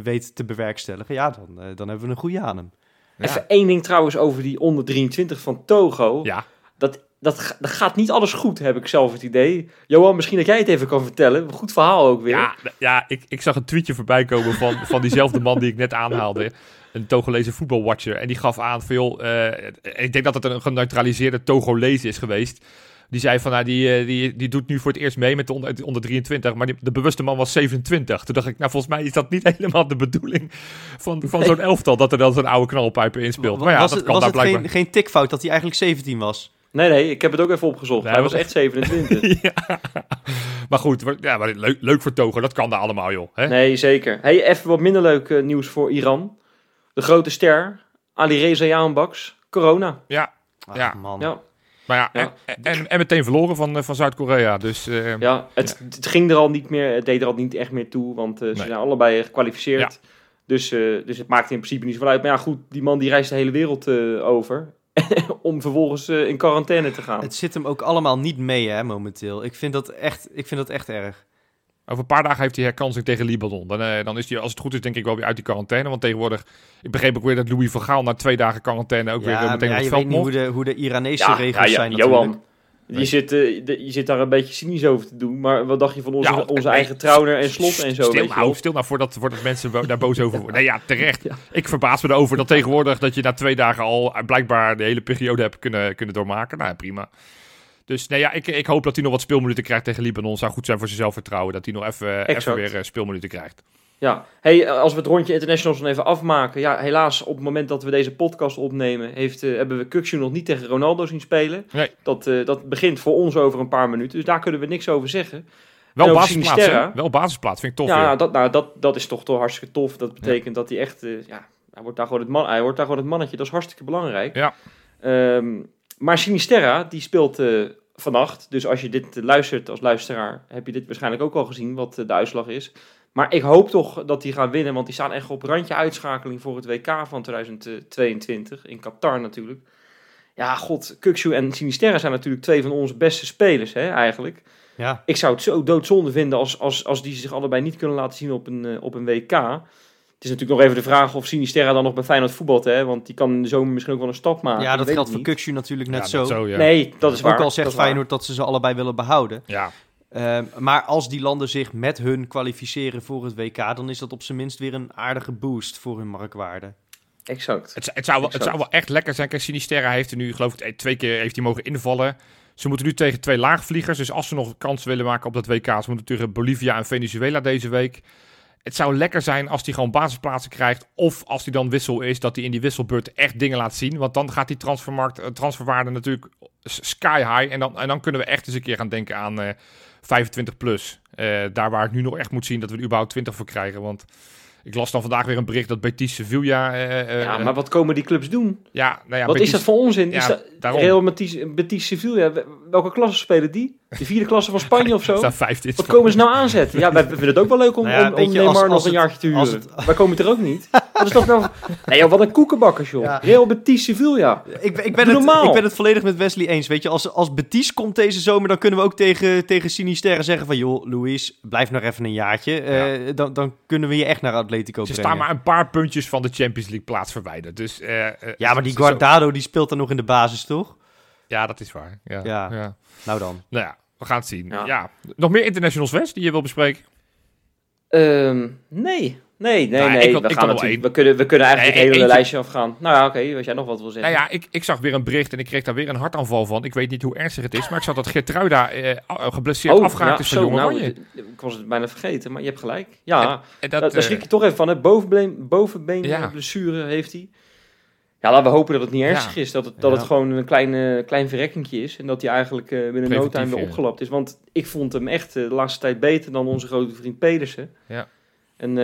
weet te bewerkstelligen, ja, dan, eh, dan hebben we een goede aan hem. Ja. Even één ding trouwens over die onder 23 van Togo. Ja, Dat, dat, ga- dat gaat niet alles goed, heb ik zelf het idee. Johan, misschien dat jij het even kan vertellen. Een goed verhaal ook weer. Ja, ja ik, ik zag een tweetje voorbij komen van, van diezelfde man die ik net aanhaalde. Een Togolese voetbalwatcher. En die gaf aan van, joh, eh, ik denk dat het een geneutraliseerde Togolees is geweest. Die zei van, nou, die, eh, die, die doet nu voor het eerst mee met de onder, de onder 23. Maar die, de bewuste man was 27. Toen dacht ik, nou, volgens mij is dat niet *laughs* helemaal de bedoeling van, van zo'n elftal. Dat er dan zo'n oude knalpijper inspeelt. Maar ja, was dat het, kan was daar het blijkbaar. geen, geen tikfout dat hij eigenlijk 17 was? Nee, nee, ik heb het ook even opgezocht. Nee, hij was echt 27. *laughs* ja. Maar goed, ja, maar leuk, leuk voor Togo. Dat kan daar allemaal, joh. Hè? nee, zeker. Hey, even wat minder leuk eh, nieuws voor Iran. De grote ster, Ali Reza Jahanbaks, corona. Ja, Ach, Ja. man. Ja, maar ja, Ja. En, en, en meteen verloren van, eh, van Zuid-Korea. Dus eh, ja, het, het ging er al niet meer, het deed er al niet echt meer toe, want ze Nee. zijn allebei gekwalificeerd. Dus, eh, dus het maakt in principe niet zoveel uit. Maar ja, goed, die man die reist de hele wereld eh, over. *laughs* om vervolgens eh, in quarantaine te gaan. Het zit hem ook allemaal niet mee, hè, momenteel. Ik vind dat echt, ik vind dat echt erg. over een paar dagen heeft hij herkansing tegen Libanon. Dan, eh, dan is hij, als het goed is, denk ik wel weer uit die quarantaine. Want tegenwoordig, ik begreep ook weer dat Louis van Gaal na twee dagen quarantaine ook weer eh, ja, meteen maar op ja, het je veld weet niet hoe mocht. de, hoe de Iranese regels ja, zijn Johan, natuurlijk. Je, zit, eh, de- je zit daar een beetje cynisch over te doen. Maar wat dacht je van onze, Ja, onze nee, eigen trouwner en slot en zo? Stil nou, stil nou voordat, voordat mensen daar boos over worden. *laughs* Nee, ja, terecht. Ja. Ik verbaas me erover dat tegenwoordig dat je na twee dagen al eh, blijkbaar de hele periode hebt kunnen, kunnen doormaken. Nou, prima. Dus nee, ja, ik, ik hoop dat hij nog wat speelminuten krijgt tegen Libanon. Zou goed zijn voor zijn zelfvertrouwen dat hij nog even, even weer eh, speelminuten krijgt. Ja, hey, eh, als we het rondje internationals dan even afmaken. Ja, helaas op het moment dat we deze podcast opnemen, heeft, eh, hebben we Kukshu nog niet tegen Ronaldo zien spelen. Nee. Dat, eh, dat begint voor ons over een paar minuten, dus daar kunnen we niks over zeggen. Wel basisplaats, hè? Wel basisplaats, vind ik tof ja, weer. dat, nou, dat, dat is toch, toch hartstikke tof. Dat betekent dat hij echt, ja, hij wordt, daar gewoon het man, hij wordt daar gewoon het mannetje. Dat is hartstikke belangrijk. Ja. Ehm, maar Sinisterra, die speelt vannacht. Dus als je dit luistert als luisteraar, heb je dit waarschijnlijk ook al gezien, wat de uitslag is. Maar ik hoop toch dat die gaan winnen, want die staan echt op randje uitschakeling voor het WK van 2022. In Qatar natuurlijk. Ja, god, Kukshu en Sinisterra zijn natuurlijk twee van onze beste spelers, hè, eigenlijk. Ja, Ik zou het zo doodzonde vinden als, als, als die zich allebei niet kunnen laten zien op een, eh, op een WK. Het is natuurlijk nog even de vraag of Sinisterra dan nog bij Feyenoord voetbalt, hè? Want die kan in de zomer misschien ook wel een stap maken. ja dat geldt voor. Kukshu natuurlijk net Ja, zo. dat zo ja. Nee, dat is waar. Ook al dat zegt waar. Feyenoord dat ze ze allebei willen behouden. Ja, Ehm, maar als die landen zich met hun kwalificeren voor het WK, dan is dat op zijn minst weer een aardige boost voor hun marktwaarde. Exact. Het, het, zou wel, het zou wel echt lekker zijn. Kijk, Sinisterra heeft er nu, geloof ik, twee keer heeft hij mogen invallen. Ze moeten nu tegen twee laagvliegers. Dus als ze nog kans willen maken op dat WK, ze moeten tegen Bolivia en Venezuela deze week. Het zou lekker zijn als hij gewoon basisplaatsen krijgt. Of als hij dan wissel is, dat hij in die wisselbeurt echt dingen laat zien. Want dan gaat die transfermarkt, eh, transferwaarde natuurlijk sky high. En dan, en dan kunnen we echt eens een keer gaan denken aan eh 25 plus. Eh, daar waar ik nu nog echt moet zien dat we er überhaupt 20 voor krijgen. Want ik las dan vandaag weer een bericht dat Betis Sevilla... eh, eh, Ja, maar wat komen die clubs doen? ja, nou ja, wat Betis- is dat voor onzin? Ja, is dat daarom. Real Betis, Betis Sevilla, welke klasse spelen die? De vierde klasse van Spanje of zo? *laughs* Vijfde. Wat komen ze nou aanzetten? Ja, wij vinden het ook wel leuk om, Nou ja, om, om je, Neymar als- nog als een het- jaartje te huren. Wij komen het er ook niet. *laughs* Dat is toch nou... Nee joh, wat een koekenbakkers joh. Ja. Real Betis Sevilla. Ik, ben- ik, ben Doe het, normaal. ik ben het volledig met Wesley eens. Weet je, als, als Betis komt deze zomer, dan kunnen we ook tegen, tegen Sinisterra zeggen van... joh, Luis, blijf nog even een jaartje. Eh, dan, dan kunnen we je echt naar Atletico Ze brengen. staan maar een paar puntjes van de Champions League plaats verwijderd. Dus, eh, eh, Ja, maar die zo- Guardado die speelt dan nog in de basis, toch? Ja, dat is waar. Ja. Ja. Ja. Nou dan. Nou ja, we gaan het zien. Ja. Ja. Nog meer internationals West die je wil bespreken? Ehm, nee. Nee, nee, Nou, nee. ik we, ik gaan natuurlijk, we, kunnen, we kunnen eigenlijk Nee, het hele lijstje afgaan. Nou ja, oké, als jij nog wat wil zeggen. Nou ja, ik, ik zag weer een bericht en ik kreeg daar weer een hartaanval van. Ik weet niet hoe ernstig het is, maar ik zag dat Geertruida eh, geblesseerd afgehaakt is van zo, Jong nou, d- ik was het bijna vergeten, maar je hebt gelijk. Ja, En dat, daar eh, schrik je toch even van. Hè? Bovenbeen, bovenbeen Ja. blessure heeft hij. Ja, laten we hopen dat het niet ernstig is. Dat het, dat Ja. het gewoon een klein, klein verrekkingje is. En dat hij eigenlijk eh, binnen no time weer opgelapt is. Want ik vond hem echt eh, de laatste tijd beter dan onze grote vriend Pedersen. Ja. En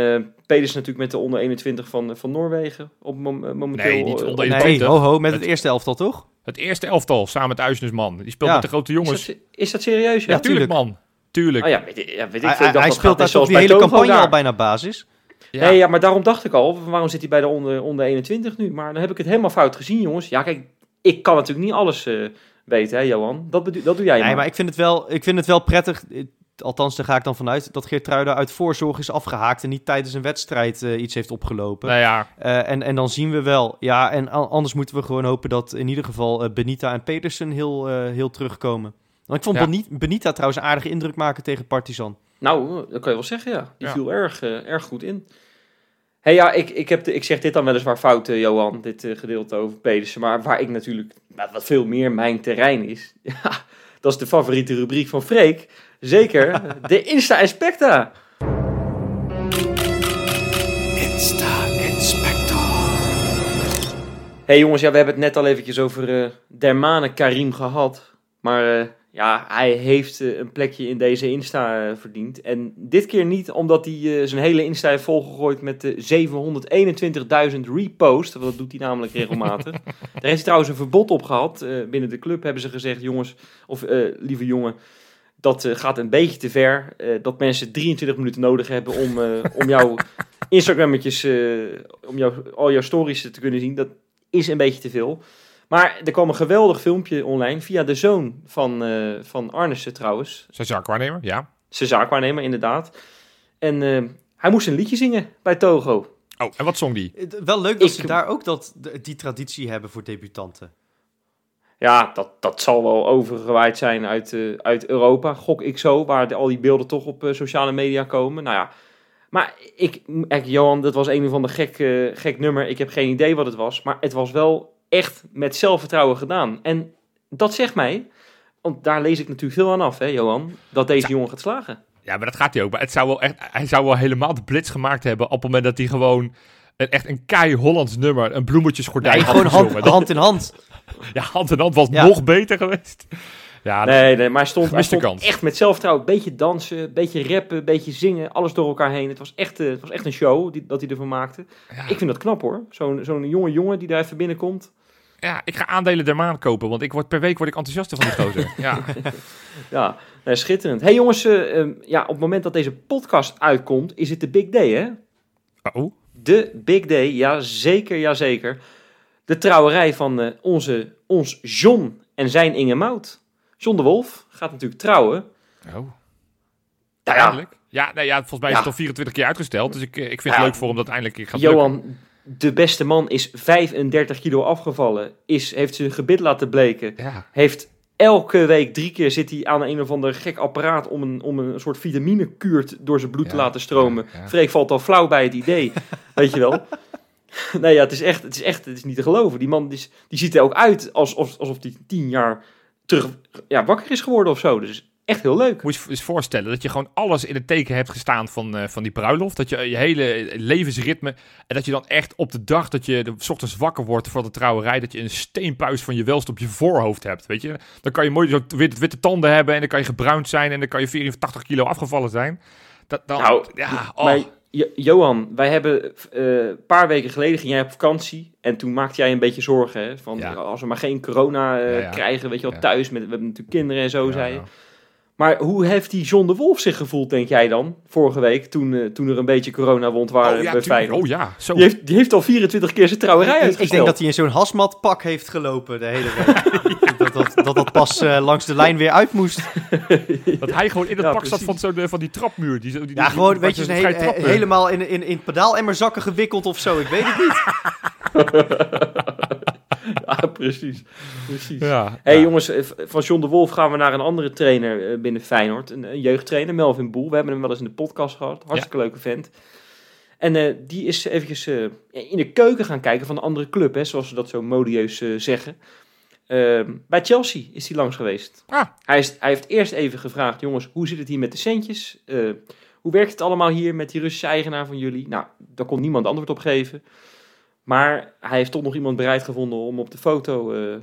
Pedersen natuurlijk met de onder 21 van, van Noorwegen. Op eh, momenteel. Nee, niet eh, onder op- Nee, 21. ho ho, met het Het- eerste elftal toch? Het eerste elftal samen met Uisnesman. Die speelt Ja. met de grote jongens. Is dat, is dat serieus? Ja, Ja, tuurlijk man. Tuurlijk. Oh ja, weet, ja, weet ik Hij, veel. Ik dacht, hij dat speelt daar toch zoals die hele Togo campagne daar. al bijna basis. Ja. Nee, ja, maar daarom dacht ik al, waarom zit hij bij de onder, onder 21 nu? Maar dan heb ik het helemaal fout gezien, jongens. Ja, kijk, ik kan natuurlijk niet alles eh, weten, hè, Johan. Dat, dat doe jij Nee, maar. maar ik vind het wel, ik vind het wel prettig. Althans, daar ga ik dan vanuit dat Geertruida uit voorzorg is afgehaakt en niet tijdens een wedstrijd eh, iets heeft opgelopen. Nou ja, Eh, en, en dan zien we wel. Ja, en anders moeten we gewoon hopen dat in ieder geval eh, Benita en Petersen heel, heel terugkomen. Want ik vond Ja. Benita trouwens een aardige indruk maken tegen Partizan. Nou, dat kan je wel zeggen, ja. Die Ja. viel erg, erg goed in. hey, ja, ik, ik, heb de, ik zeg dit dan weliswaar fout, Johan, dit gedeelte over Pedersen. Maar waar ik natuurlijk, nou, wat veel meer mijn terrein is, *laughs* ja, dat is de favoriete rubriek van Freek. Zeker, *laughs* de Insta Inspecta. hey jongens, ja, we hebben het net al eventjes over eh Dermane Karim gehad. Maar eh, ja, hij heeft eh, een plekje in deze Insta eh, verdiend. En dit keer niet omdat hij eh, zijn hele Insta heeft volgegooid met de 721.000 reposts. Want dat doet hij namelijk regelmatig. *laughs* Daar heeft hij trouwens een verbod op gehad. Eh, binnen de club hebben ze gezegd, jongens, of lieve jongen... Dat gaat een beetje te ver. dat mensen 23 minuten nodig hebben om, om jouw *laughs* Instagrammetjes, om jouw, al jouw stories te kunnen zien. Dat is een beetje te veel. Maar er kwam een geweldig filmpje online via de zoon van, eh van Arnissen trouwens. zijn zaakwaarnemer, ja. Zijn zaakwaarnemer inderdaad. En eh, hij moest een liedje zingen bij Togo. Oh, en wat zong die? Wel leuk dat Ik- ze daar ook dat, de- die traditie hebben voor debutanten. Ja, dat, dat zal wel overgewaaid zijn uit, eh, uit Europa, gok ik zo, waar de- al die beelden toch op sociale media komen. Nou ja, maar ik, echt, Johan, dat was een of ander gek, eh, gek nummer. Ik heb geen idee wat het was, maar het was wel echt met zelfvertrouwen gedaan. En dat zegt mij, want daar lees ik natuurlijk veel aan af, hè, Johan, dat deze jongen gaat slagen. Ja, maar dat gaat hij ook. Maar het zou wel echt, hij zou wel helemaal de blitz gemaakt hebben op het moment dat hij gewoon een, echt een kei Hollands nummer, een bloemetjesgordijn Nee, had gewoon hand, in hand. *laughs* ja, hand in hand was Ja. nog beter geweest. Ja, Nee, nee, maar hij stond, hij echt met zelfvertrouwen. Een beetje dansen, een beetje rappen, een beetje zingen, alles door elkaar heen. Het was echt, eh, het was echt een show die, dat hij ervan maakte. ja. Ik vind dat knap hoor. Zo'n zo'n jonge jongen die daar even binnenkomt. ja, ik ga aandelen der maan kopen, want ik word, per week word ik enthousiaster van die gozer. *laughs* ja. Ja, schitterend. hey, jongens, eh, ehm, ja, op het moment dat deze podcast uitkomt, is het de big day hè? Oh, De big day, ja zeker, ja zeker. De trouwerij van eh, onze, ons John en zijn Inge Mout. John de Wolf gaat natuurlijk trouwen. oh. Nou ja. Ja, nee, ja, volgens mij is Ja. het al 24 keer uitgesteld, dus ik, eh, ik vind Ja. het leuk voor hem dat eindelijk gaat lukken. Johan, de beste man, is 35 kilo afgevallen. Is, heeft zijn gebit laten bleken. Ja, Heeft elke week drie keer zit hij aan een of ander gek apparaat om een, om een soort vitaminekuur t- door zijn bloed te laten stromen. Freek valt al flauw bij het idee, *laughs* weet je wel. Nee, ja, het is echt, het is echt, het is niet te geloven. Die man die, is- die ziet er ook uit alsof, alsof hij tien jaar terug ja, wakker is geworden of zo. Dus echt heel leuk. Moet je je eens voorstellen dat je gewoon alles in het teken hebt gestaan van, eh, van die bruiloft. Dat je je hele levensritme. En dat je dan echt op de dag dat je de, s ochtends wakker wordt voor de trouwerij. Dat je een steenpuis van je welst op je voorhoofd hebt. Weet je? Dan kan je mooi zo witte, witte tanden hebben. En dan kan je gebruind zijn. En dan kan je 84 kilo afgevallen zijn. Dat, dan, Nou, ja, oh. Jo- Johan, wij hebben eh, een paar weken geleden ging jij op vakantie en toen maakte jij een beetje zorgen hè, van Ja. als we maar geen corona eh, Ja, ja. krijgen, weet je wel, thuis met we hebben natuurlijk kinderen en zo zei je. Maar hoe heeft die John de Wolf zich gevoeld, denk jij dan, vorige week toen, eh, toen er een beetje corona wond waren Oh ja, bij. Feyenoord? oh ja, zo. Die heeft, die heeft al 24 keer zijn trouwerij Ik, ik uitgesteld. denk dat hij in zo'n hasmatpak heeft gelopen de hele week. *laughs* dat, dat, dat dat pas eh, langs de lijn weer uit moest. *laughs* Dat hij gewoon in het Ja, pak zat van, zo'n, eh, van die trapmuur. Die, zo- die, Ja, die- gewoon, weet je, een helemaal in, in, in pedaalemmerzakken gewikkeld of zo. Ik weet het niet. *laughs* *laughs* Ja, precies. precies. Ja, hey, ja. jongens, eh, van John de Wolf gaan we naar een andere trainer eh, binnen Feyenoord. Een, een jeugdtrainer, Melvin Boel. We hebben hem wel eens in de podcast gehad. Hartstikke leuke vent. En eh, die is eventjes in de keuken gaan kijken van de andere club, hè, zoals ze dat zo modieus zeggen. Ehm, bij Chelsea is hij langs geweest. Ah. Hij, is, hij heeft eerst even gevraagd, jongens, hoe zit het hier met de centjes? Hoe werkt het allemaal hier met die Russische eigenaar van jullie? Nou, daar kon niemand antwoord op geven. Maar hij heeft toch nog iemand bereid gevonden om op de foto, eh,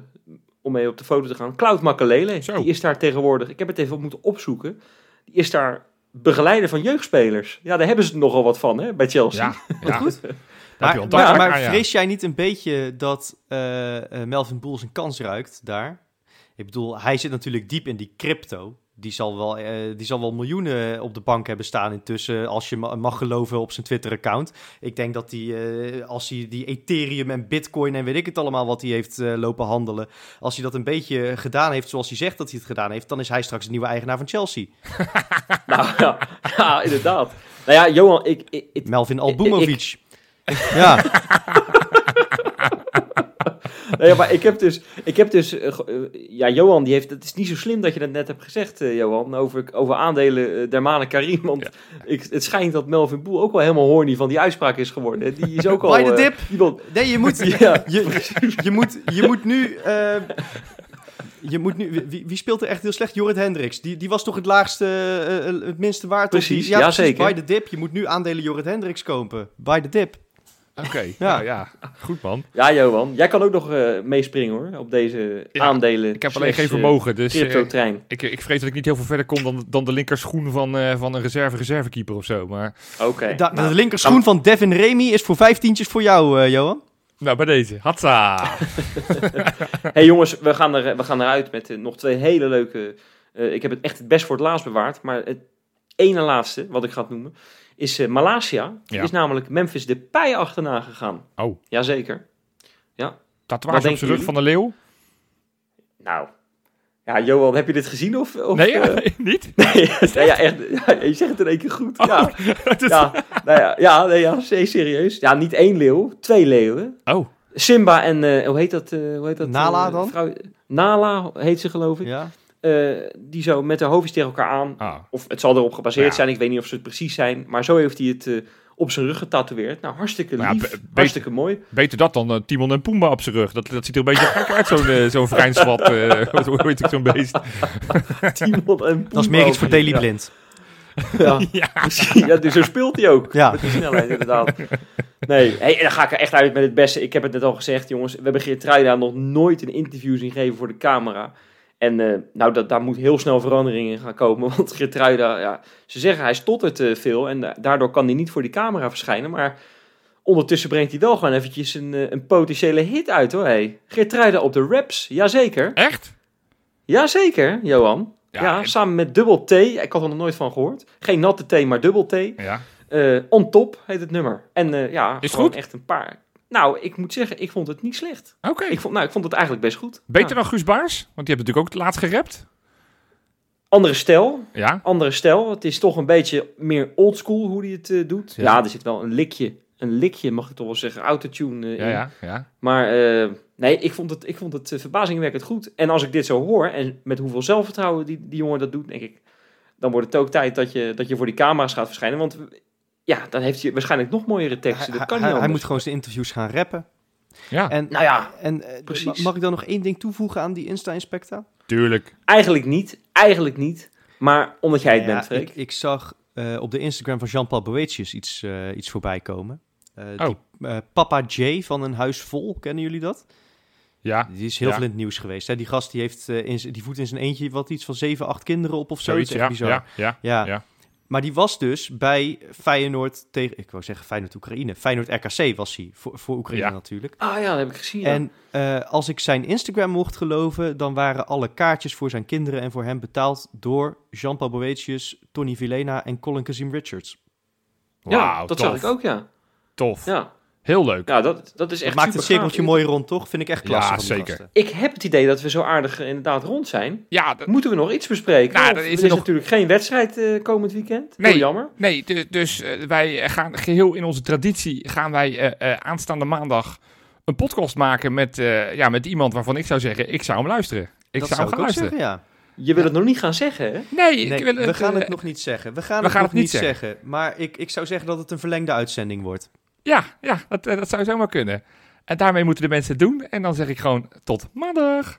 om mee op de foto te gaan. Cloud Makalele, Zo. die is daar tegenwoordig, ik heb het even op moeten opzoeken, die is daar begeleider van jeugdspelers. Ja, daar hebben ze nogal wat van, hè, bij Chelsea. Ja, *laughs* ja. goed. Maar, maar, vrees jij niet een beetje dat eh, eh, Melvin Boel zijn kans ruikt daar? Ik bedoel, hij zit natuurlijk diep in die crypto. Die zal wel, eh, die zal wel miljoenen op de bank hebben staan intussen, als je ma- mag geloven op zijn Twitter-account. Ik denk dat hij, eh, als hij die Ethereum en Bitcoin en weet ik het allemaal wat hij heeft eh, lopen handelen, als hij dat een beetje gedaan heeft zoals hij zegt dat hij het gedaan heeft, dan is hij straks de nieuwe eigenaar van Chelsea. *laughs* Nou, ja, ja, inderdaad. Nou ja, Johan, ik, ik, ik- Melvin Albumovic. ik- ja, *laughs* Nee, maar ik heb dus, ik heb dus eh, eh, ja, Johan, die heeft, het is niet zo slim dat je dat net hebt gezegd, eh, Johan, over, over aandelen uh, Dermane Karim, want ik, het schijnt dat Melvin Boel ook wel helemaal horny van die uitspraak is geworden. hè. Die is ook *laughs* al... By the eh, dip. wil- Nee, je moet, *laughs* Ja, je, je, moet, je moet nu. je moet nu wie, wie speelt er echt heel slecht? Jorrit Hendricks. Die, die was toch het laagste, het minste waard? Precies, die, ja, zeker. By the dip. Je moet nu aandelen Jorrit Hendricks kopen. By the dip. Oké, *laughs* Ja. ja. ja, goed man. ja, Johan, jij kan ook nog eh, meespringen hoor, op deze Ja, aandelen. Ik heb alleen geen eh, vermogen, dus eh, Crypto-trein. ik, ik vrees dat ik niet heel veel verder kom dan, dan de linkerschoen van, eh, van een reserve-reservekeeper of zo. Maar Oké. Da- nou, de linkerschoen van Devin Remy is voor vijftientjes voor jou, eh, Johan. nou, bij deze. Hatsa! *laughs* hey jongens, we gaan, er, we gaan eruit met nog twee hele leuke... eh, ik heb het echt het best voor het laatst bewaard, maar het ene laatste, wat ik ga het noemen, is eh Malasia. Ja. is namelijk Memphis Depay achterna gegaan. Oh, Jazeker. Wat tatoeage op zijn rug van de leeuw? Nou, ja, Johan, heb je dit gezien of... of nee, eh, *laughs* niet? nee, *laughs* ja, echt, ja, je zegt het in één keer goed. Ja, *laughs* Dat is- ja, nou ja, ja, nee, ja, se- serieus. Ja, niet één leeuw, twee leeuwen. Oh, Simba en, eh, hoe heet dat? eh, hoe heet dat Nala dan? vrouw- Nala heet ze geloof ik. Ja. Eh, die zo met de hoofdjes tegen elkaar aan. ah. Of het zal erop gebaseerd Ja. zijn, ik weet niet of ze het precies zijn. Maar zo heeft hij het eh, op zijn rug getatoeëerd. Nou, hartstikke Nou ja, lief, beter- hartstikke mooi. Beter dat dan eh, Timon en Pumba op zijn rug. Dat, dat ziet er een beetje gek uit, zo'n zo'n vrijnswat. eh, *laughs* hoe heet ik zo'n beest? *laughs* Timon en Dat is meer iets voor Daily ja. Blind. *laughs* Ja, ja. precies. ja, dus zo speelt hij ook. Ja. Met die snelheid, inderdaad. Nee, hey, dan ga ik er echt uit met het beste. Ik heb het net al gezegd, jongens. We hebben Geertruida nog nooit een interview zien geven voor de camera. En eh, nou, dat, daar moet heel snel verandering in gaan komen. *laughs* Want Geertruida, ja, ze zeggen hij stottert eh, veel. En da- daardoor kan hij niet voor die camera verschijnen. Maar ondertussen brengt hij wel gewoon eventjes een, eh, een potentiële hit uit, hoor. Hey. Geertruida op de raps, jazeker. Echt? Jazeker, Johan. Ja, Ja, en- samen met dubbel T. Ik had er nog nooit van gehoord. Geen natte thee, maar dubbel T. Ja. On top heet het nummer. En ja, het gewoon goed? echt een paar. Nou, ik moet zeggen, ik vond het niet slecht. Oké. Ik vond, nou, ik vond het eigenlijk best goed. Beter Ja. dan Guus Baars? Want die heeft natuurlijk ook het laatst gerapt. Andere stijl, Ja. andere stijl. Het is toch een beetje meer oldschool hoe hij het eh, doet. Ja. Ja. er zit wel een likje, een likje mag ik toch wel zeggen, autotune Ja, in. ja, ja. Maar eh, nee, ik vond het, ik vond het verbazingwekkend goed. En als ik dit zo hoor, en met hoeveel zelfvertrouwen die, die jongen dat doet, denk ik, dan wordt het ook tijd dat je, dat je voor die camera's gaat verschijnen. Want ja, dan heeft hij waarschijnlijk nog mooiere teksten. Hij, dat kan hij- niet hij moet gewoon zijn interviews gaan rappen. Ja, En, Nou ja, en, eh, precies. ma- Mag ik dan nog één ding toevoegen aan die Insta-inspecta? tuurlijk. Eigenlijk niet. Eigenlijk niet. Maar omdat jij het Ja, bent, Freek. ik, ik zag eh, op de Instagram van Jean-Paul Boetius iets, eh, iets voorbij komen. Eh, Oh. die, Papa J van een huis vol, kennen jullie dat? Ja, Die is heel Ja. veel in het nieuws geweest. Hè? Die gast die heeft eh, in, die voedt in zijn eentje wat iets van 7, 8 kinderen op of zo. zoiets. Bizar. ja, ja. Ja. Ja. Maar die was dus bij Feyenoord tegen, ik wou zeggen Feyenoord Oekraïne. Feyenoord RKC was hij, voor, voor Oekraïne Ja. natuurlijk. Ah ja, dat heb ik gezien. ja. En eh, als ik zijn Instagram mocht geloven, dan waren alle kaartjes voor zijn kinderen en voor hem betaald door Jean-Paul Boetius, Tony Villena en Colin Kazim Richards. ja, Wauw, dat tof. zag ik ook, ja. Tof. Ja, Heel leuk. ja dat, dat is echt Dat maakt het cirkeltje mooi rond, toch? Vind ik echt klasse Ja, zeker. gasten. Ik heb het idee dat we zo aardig eh, inderdaad rond zijn. Ja, dat- Moeten we nog iets bespreken? Nou, Of er is er is nog- natuurlijk geen wedstrijd eh, komend weekend. Nee. Heel jammer. Nee, du- dus eh, wij gaan geheel in onze traditie gaan wij eh, eh, aanstaande maandag een podcast maken met, eh, ja, met iemand waarvan ik zou zeggen, ik zou hem luisteren. Ik dat zou hem zou gaan ik ook luisteren. zeggen, ja. Je wil het nog niet gaan zeggen, hè? Nee, Nee, ik wil we gaan het nog niet zeggen. We gaan, we het gaan nog het niet niet zeggen. Maar ik, ik zou zeggen dat het een verlengde uitzending wordt. Ja, ja dat, eh, dat zou zomaar kunnen. En daarmee moeten de mensen het doen. En dan zeg ik gewoon tot maandag.